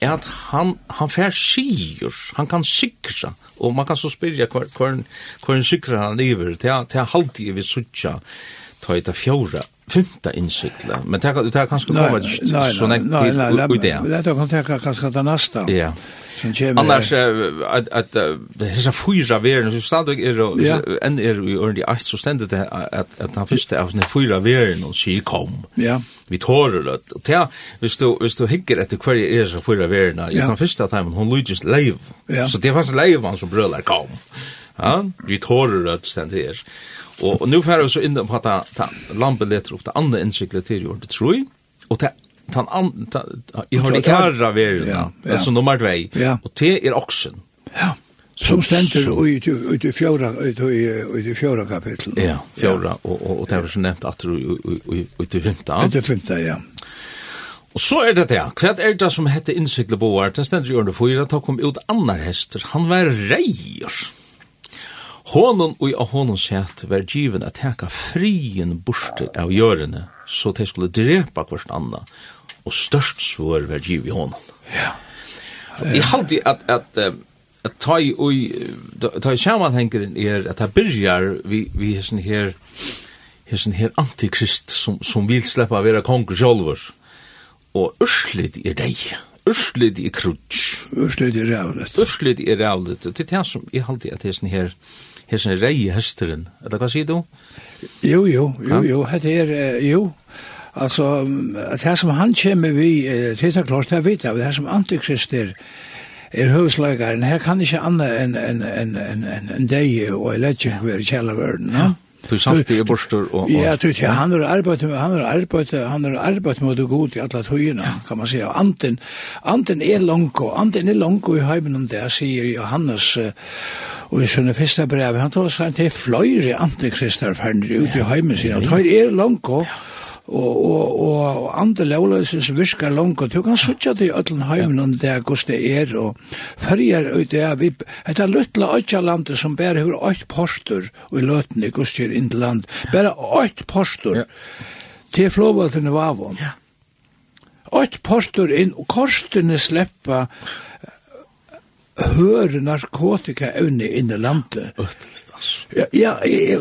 er at han, han fær sigur, han kan sikra, og man kan så spyrja hver, hver, hver hva, hva, hva, hva, hva, hva, hva, hva, hva, hva, hva, hva, hva, hva, hva, fymta innsikla, men det er kanskje kommer så nekt til ui det. Nei, det kan tenka kanskje det nasta. Ja. Annars, at, at hessa fyra veren, så stadig er, enn er vi ordentlig eit, så stendet det at, at den første av sånne fyra veren og sier kom. Ja. Vi tårer det. Og det hvis du, hvis du hikker etter hver er så fyra veren, ja. den første av timen, hun lydjes leiv. Ja. Så det er faktisk leiv han som brølar kom. Ja, vi tårer det stendet her. Ja. Og, og nu fer vi så inn på at ta, ta lampe leter opp det andre innsiklet til jord, det tror jeg. Og ta, ta, an jeg har det ni karra ver ja altså nummer 2 ja. Og te er oksen. ja som ständer ut ut i fjärra ut i i fjärra kapitel ja fjärra og og og det var så nämnt at du ut i femta Det i femta ja Og så er det det, hva er det som hette innsikle boar, det stender i under fyra, ta kom ut annar hester, han var reier. Honon og av honon sett var given at teka frien borste av gjørene, så de skulle drepa hverst anna, og størst svår var giv i honon. Ja. Jeg halte at, at, at ta i, ta i samanhengeren er at det byrjar vi, vi hessen her, hessen her antikrist som, som vil sleppa vera konger sjolver, og urslit er deg. Urslit er krutsk. Urslit er rævlet. Urslit er rævlet. Det er det som jeg halte at hessen her, hesen rei hesteren. Eller hva sier du? Jo, jo, jo, jo, det er, jo. Altså, det som han kommer vi, det er klart, det vet av, det som antikrist er, er høvsløygaren, her kan ikke anna enn en, en, en, en, en deg og en ledje være kjellerverden, no? Du samt i borster og... Ja, du, ja, han har arbeidt med, han har arbeidt, han har arbeidt med det god i alle tøyene, kan man säga. Anten, anten er langko, anten er langko i heimen om det, sier Johannes, uh, Og i sånne første brev, han tog seg til fløyre antikristar færner ut i heimen sin, og tøyr er langt og og og og andre lovløsens virkar langt og du kan søkja til allan heimen under det hvordan det er og ferjer ut det vi hetta lutla økja landet som ber hur åtte postur og i løten i gustir innland ber åtte postur ja. til flåvaltene vavon ja. åtte postur inn og korstene sleppa høre narkotikaevne inn i landet. Altså. Ja, ja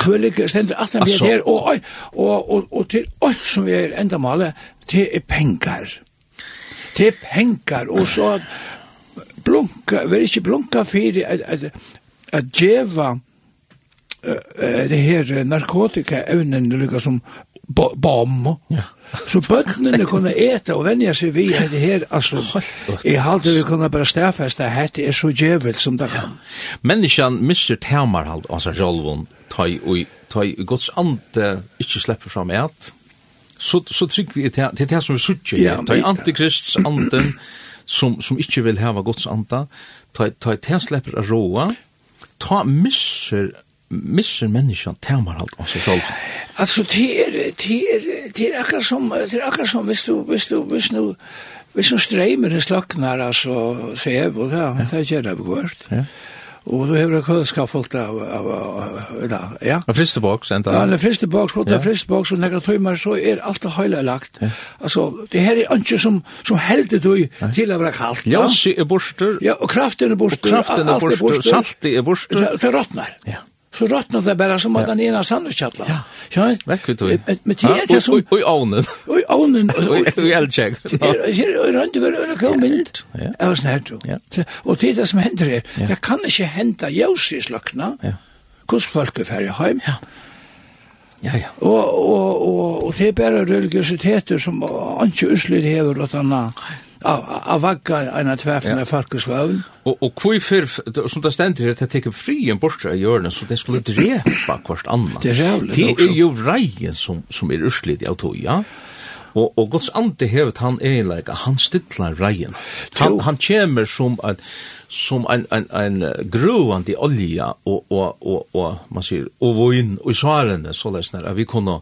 kvølige stender at han blir her, og, og, og, og til alt som vi er enda male, till er pengar. Det er och og så blunka, vi er ikke blunka fyrir at, at, at djeva uh, det her narkotikaevnen lukka som bom. Ja. Så bøttene kunne ete og venja seg vi hette her, altså, jeg halte vi kunne bare stafeste hette er så djevel som det kan. Menneskjan misser temar halt, altså, Rolvon, tøy og tøy gods ande ikke slipper fram et, så, så trygg vi til det, det som vi suttjer, ja, tøy antikrists anden, som, som ikke vil heva Guds anda, tøy, tøy, tøy, tøy, tøy, tøy, tøy, misser människan tämar allt om sig själv. Alltså det är det är det är akkurat som det är akkurat som visst du visst du visst nu visst nu strömmar det slocknar alltså så är det ja det är det vart. Ja. Och då har det kölska folk av av ja. Ja, en första box ända. Ja, den första box på den första box och några timmar så är allt det hela lagt. Alltså det här är inte som som hällde du till att vara kallt. Ja, är borster. Ja, och kraften är borster. Kraften är borster, salt är borster. Det rottnar. Ja så råttnar det bara som att den ena sandwichkatla. Ja. Ja. Vekk ut. Men det är ju som i ovnen. I ovnen och i eldcheck. Det runt över en komment. Ja, snärt. Ja. Och det är det som händer här. Det kan inte hända i lökna. Ja. Kus folk är hem. Ja. Ja, ja. Og, og, og, og det er bare religiositeter som ikke uslut hever og annet av vakkar en av tverfen ja. falkesvøvn. Og, og hvorfor, som det stender, at det teker fri en bortre i hjørnet, så det skulle drepa hvert annan. Det er jævlig. Det er jo reien som, som er urslit av autog, ja? Og, og Guds ande hevet han einleika han stillar reien. Han, han kommer som at som en, en, en gruvande olja og, og, og, og man sier, og voin og i svarene, så lesner, at vi kunne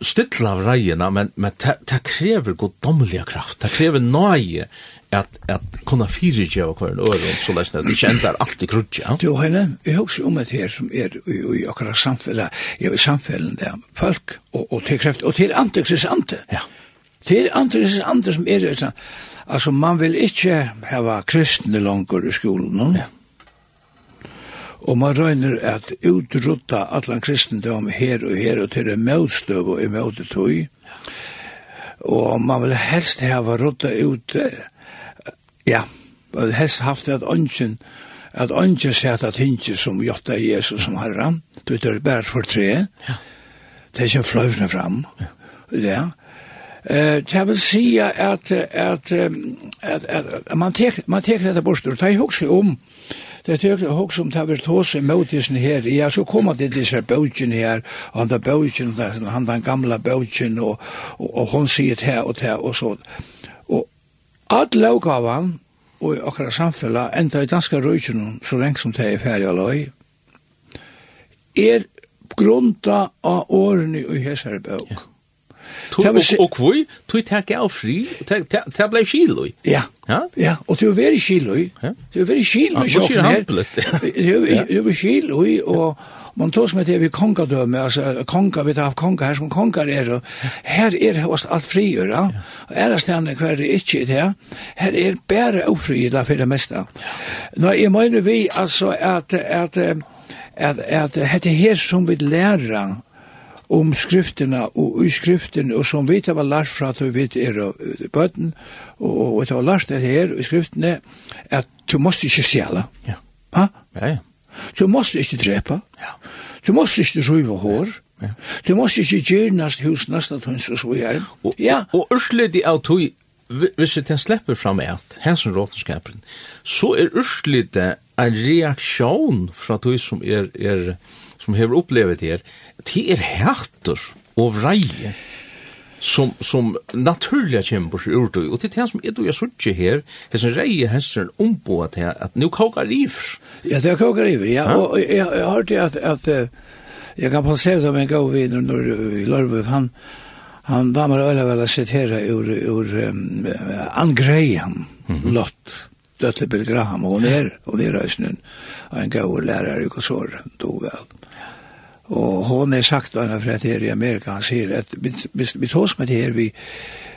stilla av reierna, men, men det krever goddomliga kraft, det krever nøye at, at kunna fyrirgjeva hver en øren, så lest det ikke endar alt i grudja. Jo, henne, jeg husker om et her som er i akkurat samfunnet, ja, i samfellet der folk, og, og til kreft, og til antikris ante. Ja. Til antikris ante som er, altså, man vil ikke hava kristne langer i skolen, no? ja Og man røyner at utrutta allan kristendom her og her og til en møtstøv og i møtetøy. Og man vil helst hava rutta ut, ja, man vil helst haft at ånden, at ånden sett at hinsi som jotta Jesus som herra, du vet det bare for tre, det er ikke fløvne fram, ja. Eh, jag vill säga att att att man tek man tek det bort och ta ihåg sig om Det er jo hok som tar vel tås i møtisen her. Ja, så kommer det disse bøtjen her, og han der bøtjen, han den gamla bøtjen, og, og, og hun sier det og det og så. Og at lovgavan, og i akkurat samfunnet, enda i danska røyken, så lenge som det er ferdig løy, er grunda av årene i hessere bøk. Ja. Og hvor? Tog takk av fri, takk blei skiløy. Ja, Ja? Ja, og det er veldig kilo i. Det er veldig kilo i sjokken her. Det er veldig er i, og man tås med det vi kongadømme, altså konga, vi tar av konga her som kongar er, og her er hos alt frigjør, ja. Og er det stedende hver er ikke det her, er bare ofrigjør for det meste. Nå, jeg mener vi altså at, at, at, at, at, at, at, at, at, at, at, at, at, at, om skrifterna og i skriftene, og som vi har lært fra at vi er av bøten, og vi har lært det her i skriftene, at du måste ikke stjæle. Ja. Ha? Ja, ja. Du måste ikke drepa. Ja. Du måste ikke røyve hår. Ja. Du måste ikke gjøre næst hus, næst at hun så er. Ja. Og, og ursledig av tog, hvis jeg slipper fram et, hensen råtenskapen, så er ursledig en reaksjon fra tog som er, er som hever opplevet det här, det är hættur och vreie som som naturliga kämpar sig ur det och det här som är då jag söker här är som rejer hästen om på att att nu kokar liv. Ja, det kokar liv. Ja, och jag, har hört att att jag kan passera som en god vidare när i Lörvik han han damer öle väl här ur ur um, angrejan lott dötte Bill Graham och ner och ner rösnen en god lärare och så då väl Og hon er sagt då för att här i Amerika han sier at vi tås med det här vi,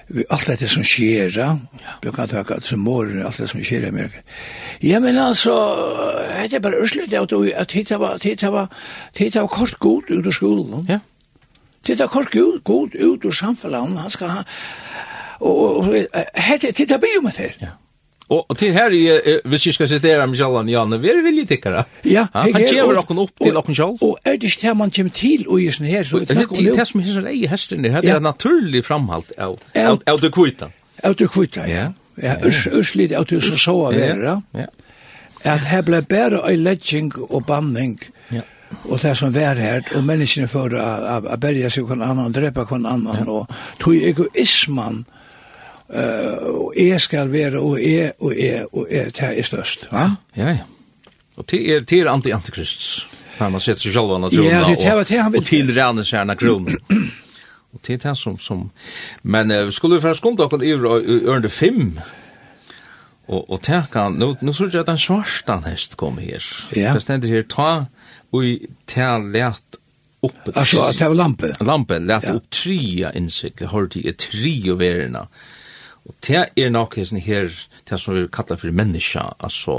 vi alt dette som skjer, ja. vi kan ta att som mår alt det som skjer i Amerika. Ja men altså, det er bare urslut att att titta vad titta vad titta kort god ut ur skolen. Ja. Titta kort god god ut ur samfunnet, han ská og titta bio med det. Ja. Och till här är vi ska citera Michellan Janne. Vi er villiga tyckare. Ja, han ger och upp till och själv. Og er det ikke det man kommer til till och sånn her? så det är det det, som är i hästen. Det er ett naturligt framhalt av av av det kvita. Av det kvita, ja. Ja, urslit av det så så av det. Ja. At her ble bare ei ledging og banning, Ja. og det som var her, og menneskene för å berge seg kon annan, drepa kon annan og tog egoismen og jeg skal være, og jeg, og jeg, og jeg, det er størst. Ja, ja, ja. Og det er, det er anti-antikrists. Han setter seg selv själva naturen ja, det var det han ville. Og til sig gärna det det som, som... Men uh, skulle vi først skunda oss i örende fem Og og tänka, nu, nu såg jeg at en svarstan hest kom her. Ja. Det stender her, ta och tær lät upp. Alltså, var lampe. Lampe, lät ja. upp trea insikter, har det i trio. Ja Og det er nok hesten her, det som vi kallar for menneska, altså,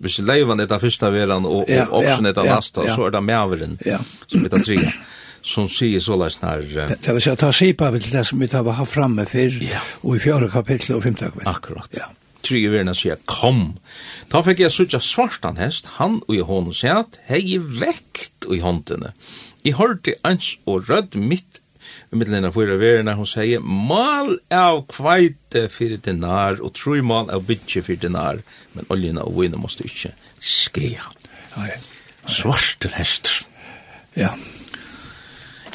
hvis leivan er det første veran, og, og opsen er det nasta, så er det maveren, som er tre, som sier så leis nær... Det vil si at ta sipa vil det som vi tar ha framme fyrr, og i fjore kapittel og fymta kapittel. Akkurat. Ja. Trygge verna sier, kom. Da fikk jeg sutja svartan hest, han og i hånden sier at hei vekt i håndene. I hørte ans og rød mitt i middelen av fyra verena, hon sier, mal av kveite fyrir dinar, og tru mal av bytje fyrir dinar, men oljena og vina måste ikkje skea. Svarter hester. Ja.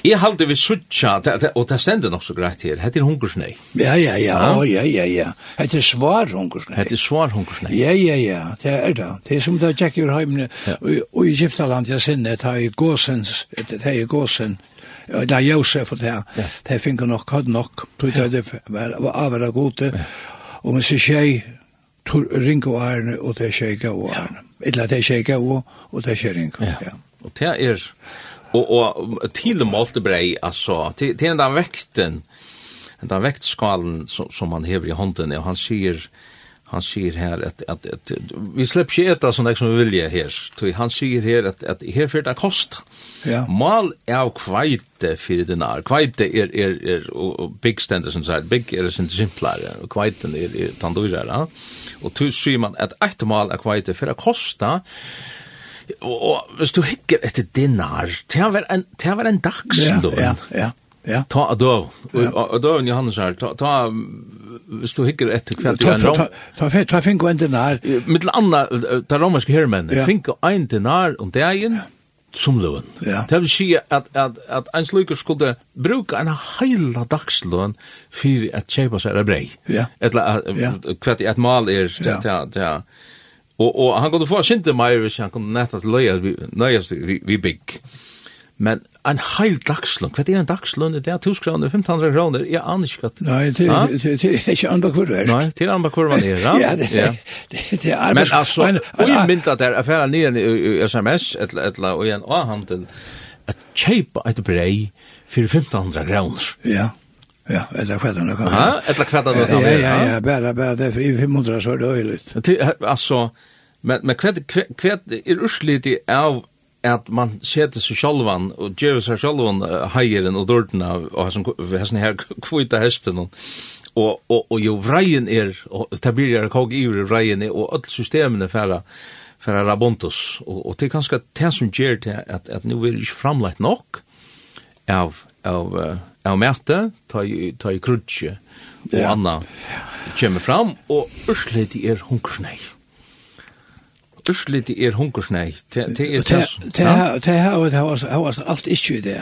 Jeg halte vi suttja, og det stender nok så greit her, hette er hungersnei. Ja, ja, ja, ja, ja, ja. Hette er svar hungersnei. Hette er svar hungersnei. Ja, ja, ja, det er det. Det er som det er tjekk i og i Egyptaland, jeg sinne, det er gåsens, det er gåsen Og det er Josef og det her, det finner nok, hadde nok, tog det var avhverda gode, og men så tjei, ringe og ærene, og det tjei gav og ærene. Eller det tjei gav og det tjei ringe. Ja, og det er, og, og til målte brei, altså, til, til den vekten, den vektskalen som, som han hever i hånden, og han sier, han sier her at, at, at vi slipper ikke etter sånn som vi vilja her. Så Han sier her at, at her fyrir det kost. Ja. Mal av kveite fyrir dinar. Kveite er, er, er og, og big stender som sier, big er sin simplare, og kveiten er, er tandurere. Og tu sier man at eit mal av kveite fyrir det kosta, og, og hvis du hikker etter dinar, det var en, det var en dagslån. Ja, ja, ja. Ja. Ta adov. Adov Johannes her. Ta ta hvis du hikker etter kveld Ta, en rom. Ta ta ta finko en dinar. Mittel anna ta romerske hermenn. Fink ein dinar om dagen som løn. Det vil si at, at, at en sluker skulle bruka en heila dagsløn for at kjeipa seg er brei. Ja. Etla, Eller kvett i et mal er til Og, og han kunne få sinte meir hvis han kunne nettet løye vi, vi, vi bygg. Men en heil dagslund. Hva er en dagslund? Det er 1000 kroner, 1500 kroner. Jeg aner ikke at... Nei, det er ikke andre hvor verst. Nei, det er andre hvor man er. Ja, Ja, det er arbeids... Men altså, og jeg mynda der, jeg færa nye i SMS, etla, og en A-handel, at kjeipa et brei for 1500 kroner. Ja, ja, etla kvettan det kan være. Etla kvettan det kan være. Ja, ja, ja, bare, bare, det er for 500 så er det øyelig. Altså, men hva er urslidig av at man setter seg sjálvan og gjør seg sjálvan heieren og dårten av og hessen her kvita hesten og og og og jo vreien er og ta blir er kog i vreien er og alt systemene færa færa rabontos og og det kanskje det som gjør til at at nu er ikke framleit nok av av av mæte ta ta krutje og anna kommer fram og ursleit er hunkursnei største det er hungersnei. Det er det. Det har det har alt ikke det.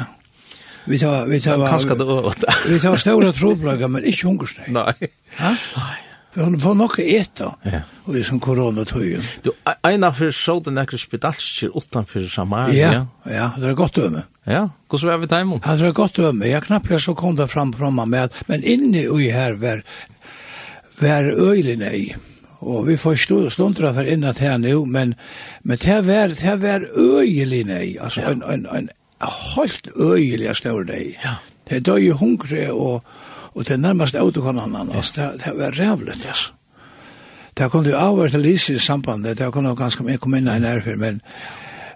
Vi tar vi tar kanskje det åt. Vi tar stora troplager, men ikke hungersnei. Nei. Nei. Vi har fått noe eta, ja. og vi som koronatøyen. Du, en av fyrir så den ekkert spedalskir utanfyr Samaria. Ja, ja, det er godt døme. Ja, hvordan var vi teimum? Ja, det er godt døme. Jeg knapp jeg så kom det fram fra meg med, men inni ui her var, var øylen ei. Og vi får stå stundra for innat her nu, men, men det var, det var øyelig nei, altså ja. en, en, en helt øyelig stor nei. Ja. Det døg i hungre, og, og det nærmest autokonene, altså, ja. det, det var rævlet, altså. Det kom du av til Lise i sambandet, det kom det ganske mye kom inn i nærfyr, men,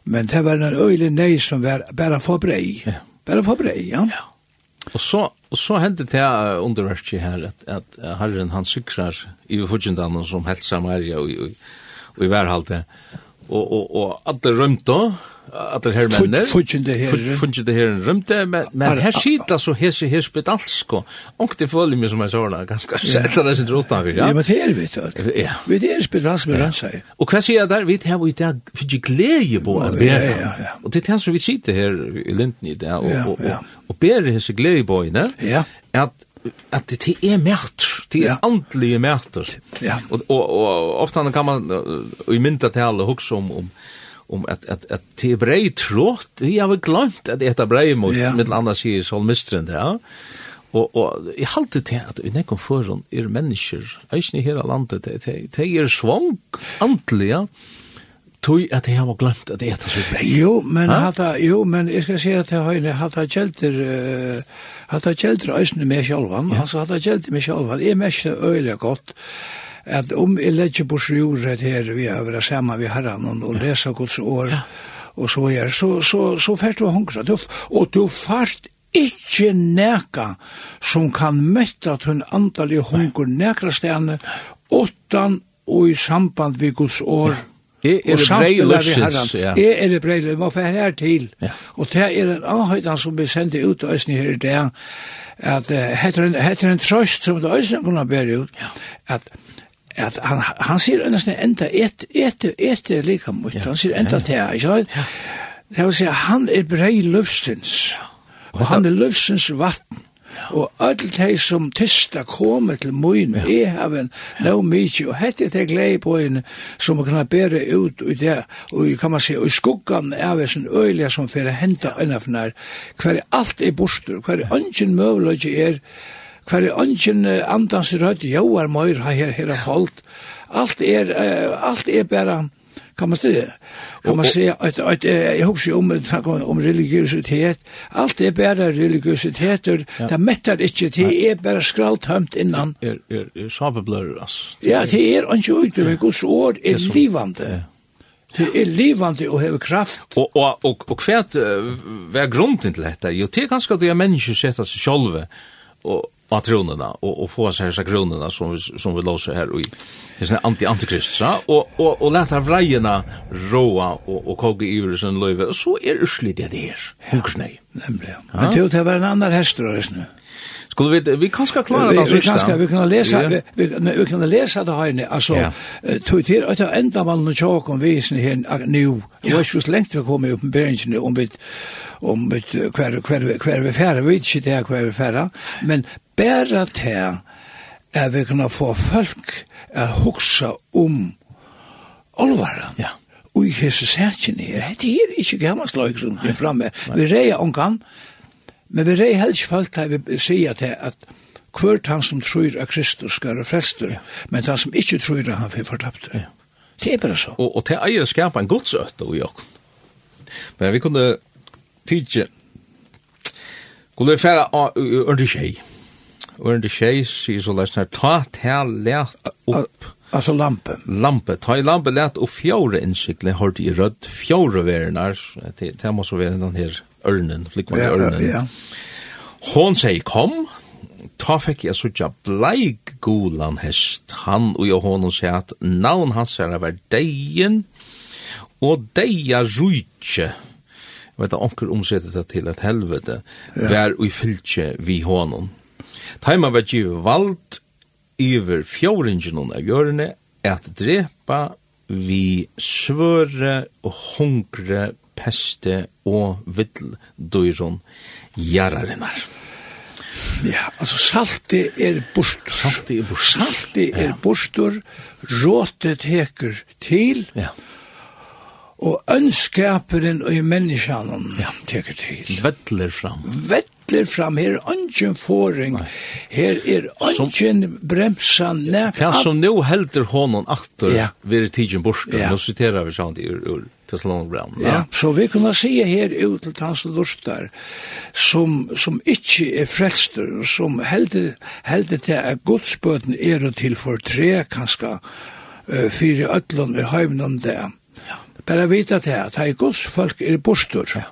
men det var en øyelig nei som var bare for brei. Ja. Bare for brei, ja. Ja. Og så, og så hendte det underverket her at, at herren han sykrar i hodgendanen som helt Samaria og, og, og i værhalte. Ja og og og alle rømte alle det her menner fungerer det her fungerer det her rømte men men her skita så hese her spedalsko og det føler meg som en sånn ganske sett det sin rotna vi ja. Men her vet du ja. Vi det er spedalsko med han seg og hva sier der vi her vi der for glede på en ja og det er så vi sitter her i linden i det og og og ber hese glede på inne ja. At att det är mært, det är andliga mært. Ja. Och og ofta kan man i mynda tala hugsa om om om att att det er brei trott jag har glömt att er brei mot ja. med andra sig så mistren ja och och jag hållte till att i näkom förron är människor är inte hela landet det det är svång andliga tog att jag har glömt att äta så brei jo men hata jo men jag ska säga att jag har hata kälter uh, hatt jeg gjeldt røysene med sjalvan, ja. altså hatt jeg gjeldt med sjalvan, jeg merkte øyelig godt, at om jeg legger på sjordet her, vi har vært sammen ved herren og lesa Guds år, ja. og så er, så, så, så fært du hungra, du, og du fært ikke neka som kan metta tunn andalig hungur nekra stene, åttan og i samband vi Guds år, ja. Jeg er brei løsens, ja. Jeg er brei løsens, må fære her til. Ja. Og det er en avhøydan som vi sender ut av Øsne her i dag, at heter en trøst som det Øsne kunne bære ut, at at han han sier nesten enda et et et et lika mot han sier enda til ikke sant? Det vil si han er brei løsens og han er løsens vatten Og alt de som tysta kommer til møyen, ja. jeg har en no mykje, og hette det glede på en som kan bære ut i det, og kan man se, og i skuggan er vi sånn øyelig som fyrir henta innafnær, hver alt er bostur, hver er ønsken møvløyge er, hver er ønsken andans rød, jo er møyre her, her er holdt, alt er, uh, alt er bæra, kan man säga. Kan man säga att, att jag husker om om, om religiositet. Allt är bara religiositet Det mättar inte. Det är bara skralltömt innan. Er, er, er sabebler, ass. Ja, det är inte ut. Men Guds ord är livande. Det är livande och har kraft. Och och och och kvärt var grunden till detta. Jo, det kanske att det är människor sätter sig själva och patronerna och och få sig här kronorna som vi, som vi låser här och i det är anti-antikrist så och och och lätta vrajena roa och och koga i ursen löve så är det det här. Hunksnej. Nämligen. Men det det var en annan häströrelse nu. Skulle vi vi kan ska klara det. Vi kan ska vi kan läsa vi vi kan läsa det här nu alltså tog till att ända man och chock om visen här nu. var ju så länge vi kommer upp på bänken om vi om vi kvar kvar kvar vi färra vi inte det kvar vi färra men bara till at vi kunne få folk at hugsa om olvaren. Ja. Og i hese sætjen her, hette her ikke gammelsløygrun her framme. Vi reier ongan, men vi reier helst folk til vi sier til at hvert han som tror at Kristus skal være frelster, ja. men han som ikke tror at han får fortapt. Ja. Det er bare så. Og, og til eier skapa en godsøtt og okken. Men vi kunne tidsi, kunne vi færa ordentlig tjei, Ørende tjej sier så lest her, ta til let opp. Altså lampe. Lampe. Ta i lampe let opp fjore innsikle, har de i rødt fjore verenar, det må så være den her ørnen, flikman i ørnen. Ja, ja. Hon sier, kom, ta fikk jeg sutja bleik gulan hest, han og jeg honom sier at navn hans er av deien, og deia rujtje, vet du, onker omsetter det til et helvete, ja. vær og fyltje vi honom. Taima var givet vald iver fjóringen av jörne at drepa vi svøre og hungre peste og vill døyron jararinnar. Ja, altså salte er bostur. Salte er bostur. Salte er ja. bostur, råtet heker til, ja. og ønskaperen og menneskjanen ja. teker til. Vettler fram. Vettler atler fram her ungen foring her er ungen bremsan nek Ja, som nu helder honom aktor ja. ved tidgen borska ja. nu citerar vi sånt ur, ur Thessalonbrand ja. ja, så vi kunne se her ut til hans lustar som, som ikkje er frelster som helder, helder til at godsbøten er til for tre kanska uh, fire ødlån i høyvnån det. Ja. Bara vita til at hei gods folk er bostur. Ja.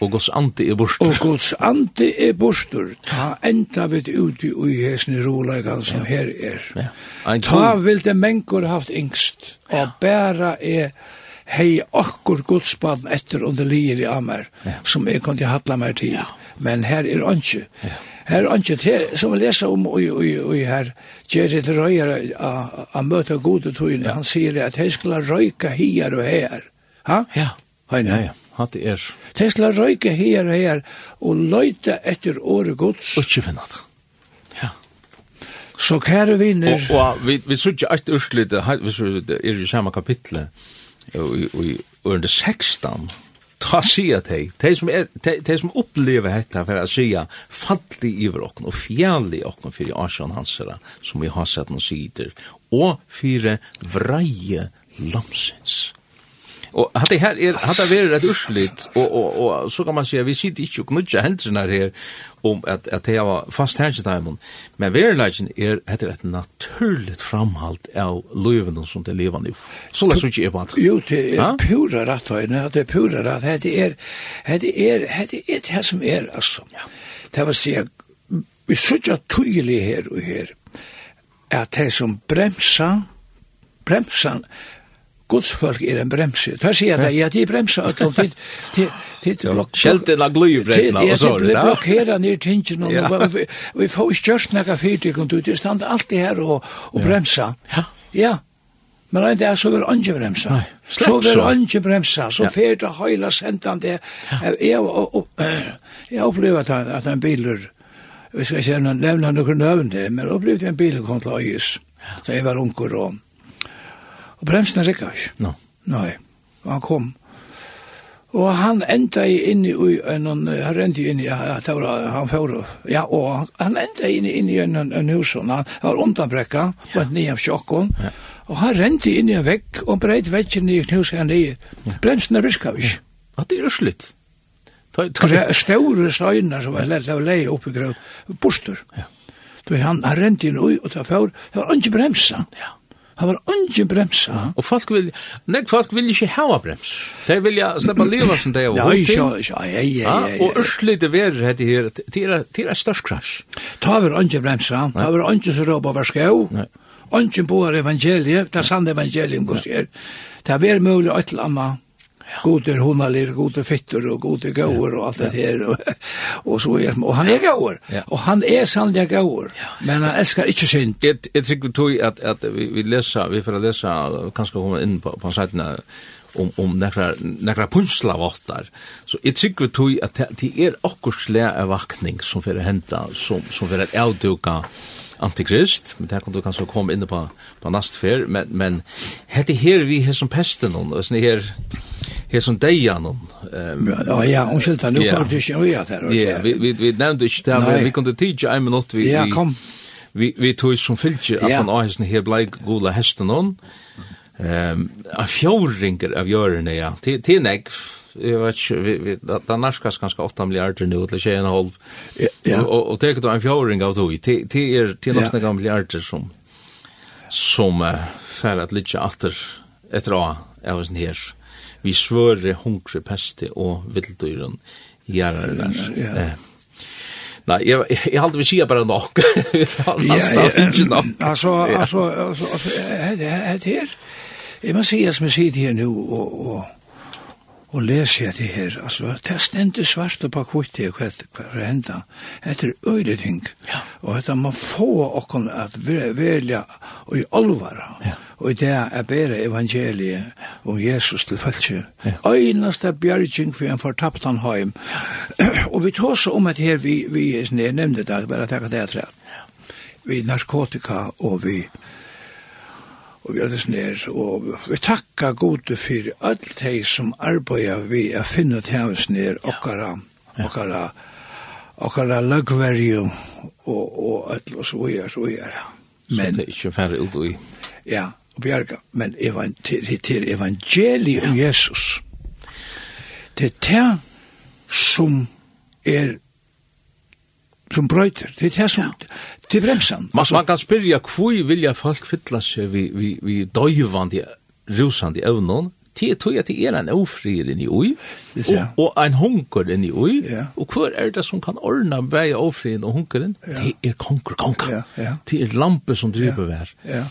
Og Guds ante er borster. Og Guds ante er borster. Ta enda vet ut i ui hesni rolegan som ja. her er. Ja. Ein Ta vil det mennkor haft yngst. Ja. Og bæra er hei okkur godsbaden etter under lier i Amer, ja. som jeg kunne hatla meg til. Ja. Men her er ønske. Ja. Her er ønske til, som vi leser om ui ui ui her, Gerrit Røyer, a møter gode tøyene, han sier at hei skulle røyka hier og her. Ha? Ja. Hei, nei, ja hatt er. Det skal røyke her og her, og løyte etter året gods. Og ikke finne det. Ja. Så kære vinner... Og, og vi, vi tror ikke alt urslit, vi er i samme kapitlet, og i under 16, ta sia teg, teg som, tei te som opplever dette, for å sia, fadli iver okken, og fjalli okken fyrir Asjan Hansera, som vi har sett noen sider, og fyrir vreie lamsins. Og hatt det her er, hatt det vært et urslit, og, og, og, og så kan man si at vi sitter ikke og knudja hendene her om at, at det var fast hendene, men verileggen er etter et naturligt framhalt av løvene som det lever nu. Så leser ikke jeg på at. Jo, det er pura rett, det er pura rett, det er, det er, det er det som er, altså. Det var å si, vi sitter tydelig her og her, at det som bremsa, bremsa, Gudsfolk er en bremse. Da sier jeg ja, de bremser alt om tid. Kjelten av gløybrettene, og så er det. Ja, de ned tingen, og vi vi får størst nekka fyrtikon, det stand alltid her og, og bremsa. Ja. Ja. Men det er så vil andre bremsa. Så vil andre bremsa, så fyrt og høyla sentan det. Jeg opplever at en biler, vi skal ikke nevne noen nøvn det, men jeg opplever en bil kom til øyes, da jeg var unger og Og bremsen er ikke. No. Nei. Og han kom. Og han enda i inni i en, han enda i inni, ja, det var han fjord, ja, og han enda inni inni i en, en husson, han var undanbrekka, og og nye av sjokken, og han rente inni en vekk, og breit vekken i knus her nye, bremsen er virka vi. Ja, det er slutt. Ståre støyner som var lett av leie oppi i grøv, bostur. Ja. Han rente inni ui, og det var fjord, det var ikke bremsa. Ja. Han var ikke bremsa. Og folk vil, nek folk vil ikke hava brems. De vil ja sleppa liva som de har Ja, til. Ja, ja, ja, ja. ja. Og urslite verre hette her, til er størst krasj. Ta var ikke bremsa, ta var ikke så råpa var skau, ikke på evangeliet, ta sand evangelium gos her. Ta var det er eller annet god er hundalir, god er fitter, og god er gaur, og alt det her, og, og så er og han er gaur, og han er sannlig gaur, men han elskar ikkje synd. Jeg tykker tog at, at vi, vi lesa, vi får lesa, kanskje komme inn på, på sajtene, om om nekra nekra punsla. Så jeg tror vi at det er också slä av vakning som för henta som som för att avduka antikrist, men det kan du kanskje komme inn på, på nast fer. Men, men hette her vi her som pesten, og sånn her, hesson dejanon. Ehm ja ja, unskilt han får du det ju at her. Ja, vi vi vi nevnte nämnde inte där vi kunne tiga en minutt vi. Ja, kom. Vi vi tog som fylke att han har her blei gula hesten hon. Ehm a fjóringar av jörna ja. Til till näck jag vet ikke, vi, vi, den norskas ganska 8 milliarder nu, eller 21,5. Ja, ja. Og, og teker du en fjåring av tog, til er, till några ja. miljarder som, som uh, färre att lytja atter etter å, av sin här vi svøre hungre peste og vilddøyren gjerrar. Ja. Eh. Nei, jeg, jeg, jeg halte vi sier bare nok. Vi tar ja, nok. altså, altså, altså, altså, det her, jeg må si, som jeg sier her nå, og, og og lese jeg det her, altså, det stendte svart og på kvitt det, hva er henda, etter øyre ting, ja. og etter man få okken at velja og i alvara, ja. og i det er bare evangeliet om Jesus til følelse, ja. øyneste bjergjeng for en fortapt han heim, og vi tar så om at her, vi, vi jeg nevnte det, bare takk det er vi narkotika og vi og vi hadde snær, og vi takka gode for alt hei som arbeider vi a finne ut hevs nær okkara, okkara, okkara lagverju, og, og alt og så videre, så videre. Men, så det er ikke færre ut i? Ja, og bjerga, men til evangeliet om Jesus, det er det som er som brøyter. Det er det som, ja. det er bremsen. Man, man kan spyrja hvor vilja folk fylla seg vi, vi, vi døyvande, rusande evnen, til jeg tog at det er en ofrier inni ui, og, og en hunker inni ui, ja. og hver er det som kan ordna vei ofrien og hunkeren? Ja. Det er konkur konka. Ja, ja. Det er lampe som driver vær. Ja.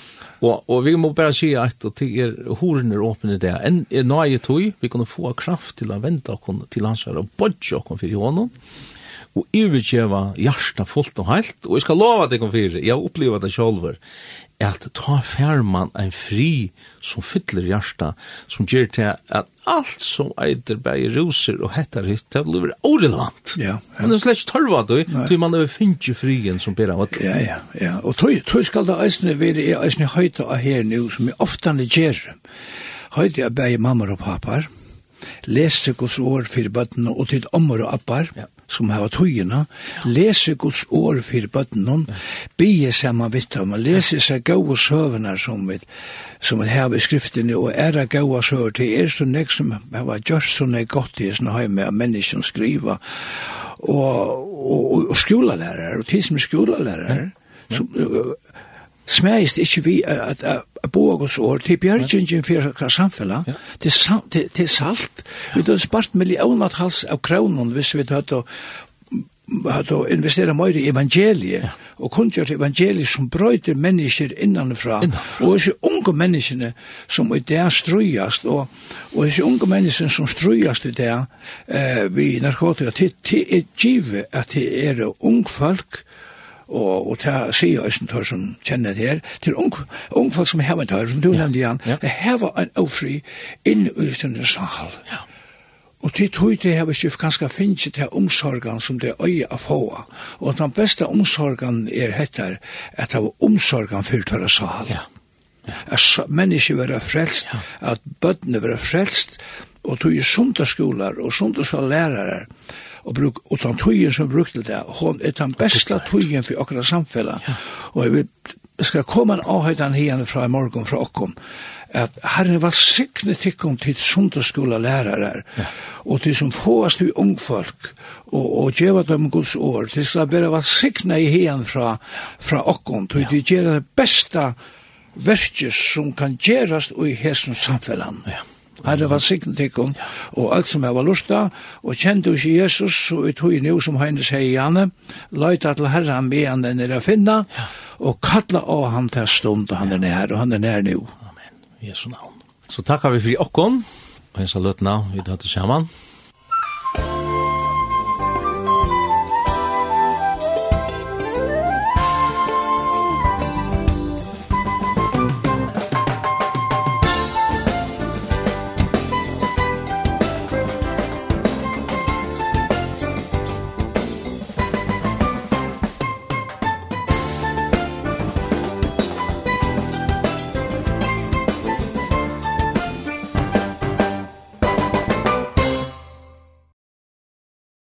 Og, og vi må bare si at det er horen er åpne det. En er nøye tog, vi kan få kraft til å vente oss til hans her og bodge oss for i hånden og iverkjeva hjarta fullt og heilt, og jeg skal lova deg om fyrir, jeg har opplevd det sjálfur, at ta fær man en fri som fyller hjarta, som gjør til at alt som eiter bæg roser og hettar hitt, det blir orelevant. Ja, ja. Men det er slett ikke tørva du, du man er finnje frien som ber av alt. Ja, ja, ja. Og tog skal det eisne være eisne høyta av her nu, som jeg ofte gjer, Høyta av bæg mamma og papar, lese gos år fyrir bøttene og til ommer og appar, ja som har tøyene, lese Guds ord for bøttene, bie sammen vitt om, lese seg gode søvene som vi som vi har i skriftene, og er det gode søver til er så nek som har gjort så nek godt i sånne hjemme av menneskene skriva, og, og, og, og skolelærer, og tid som skolelærer, som, smæist ikkje vi at gos år til bjergingen fyrir akra samfella, til salt. Vi hadde spart millioner hals av kronen hvis vi hadde at å investera meir i evangeliet ja. og kunngjør evangeliet som brøyter mennesker innanfra, innanfra. og disse unge menneskene som i det strøyast og, og disse unge menneskene som strøyast i det eh, vi narkotika til, til er givet at det er ung folk og og ta sjá østen tør som kjenner det her til ung ung folk som har tør som du nevnte igjen det her var en ofri inn i den sal ja Og til tog det har vi ikke ganske finnet til omsorgen som det øye av få. Og den beste omsorgen er hettar at det var omsorgen for tørre sal. Ja. Ja. Så mennesker være frelst, ja. at bøttene være frelst, og tog i sundagsskoler og sundagsskolelærer, og bruk og den tøyen som brukte det, hon er den beste tøyen for okkara samfella Og jeg vil, skal komme en avhøyden henne fra i morgen fra okkom, at herren var sikne tikkum til sundagsskola lærere, ja. og til som fåast vi ungfolk, og, og djeva dem Guds år, til skal bare var sikne i henne fra, fra okkom, til ja. de gjør det beste verket som kan gjerast i hessens samfellan. Ja. Herre var sikten tikkum, og alt som jeg var lusta, og kjente ikke Jesus, så vi tog nu som hennes sier i henne, løyta til herren med han den er å finne, og kalla av han til stund, og han er nær, og han er nær nu. Amen, Jesu navn. Så takkar vi for i okkon, og hennes har løtna, vi tar til sammen.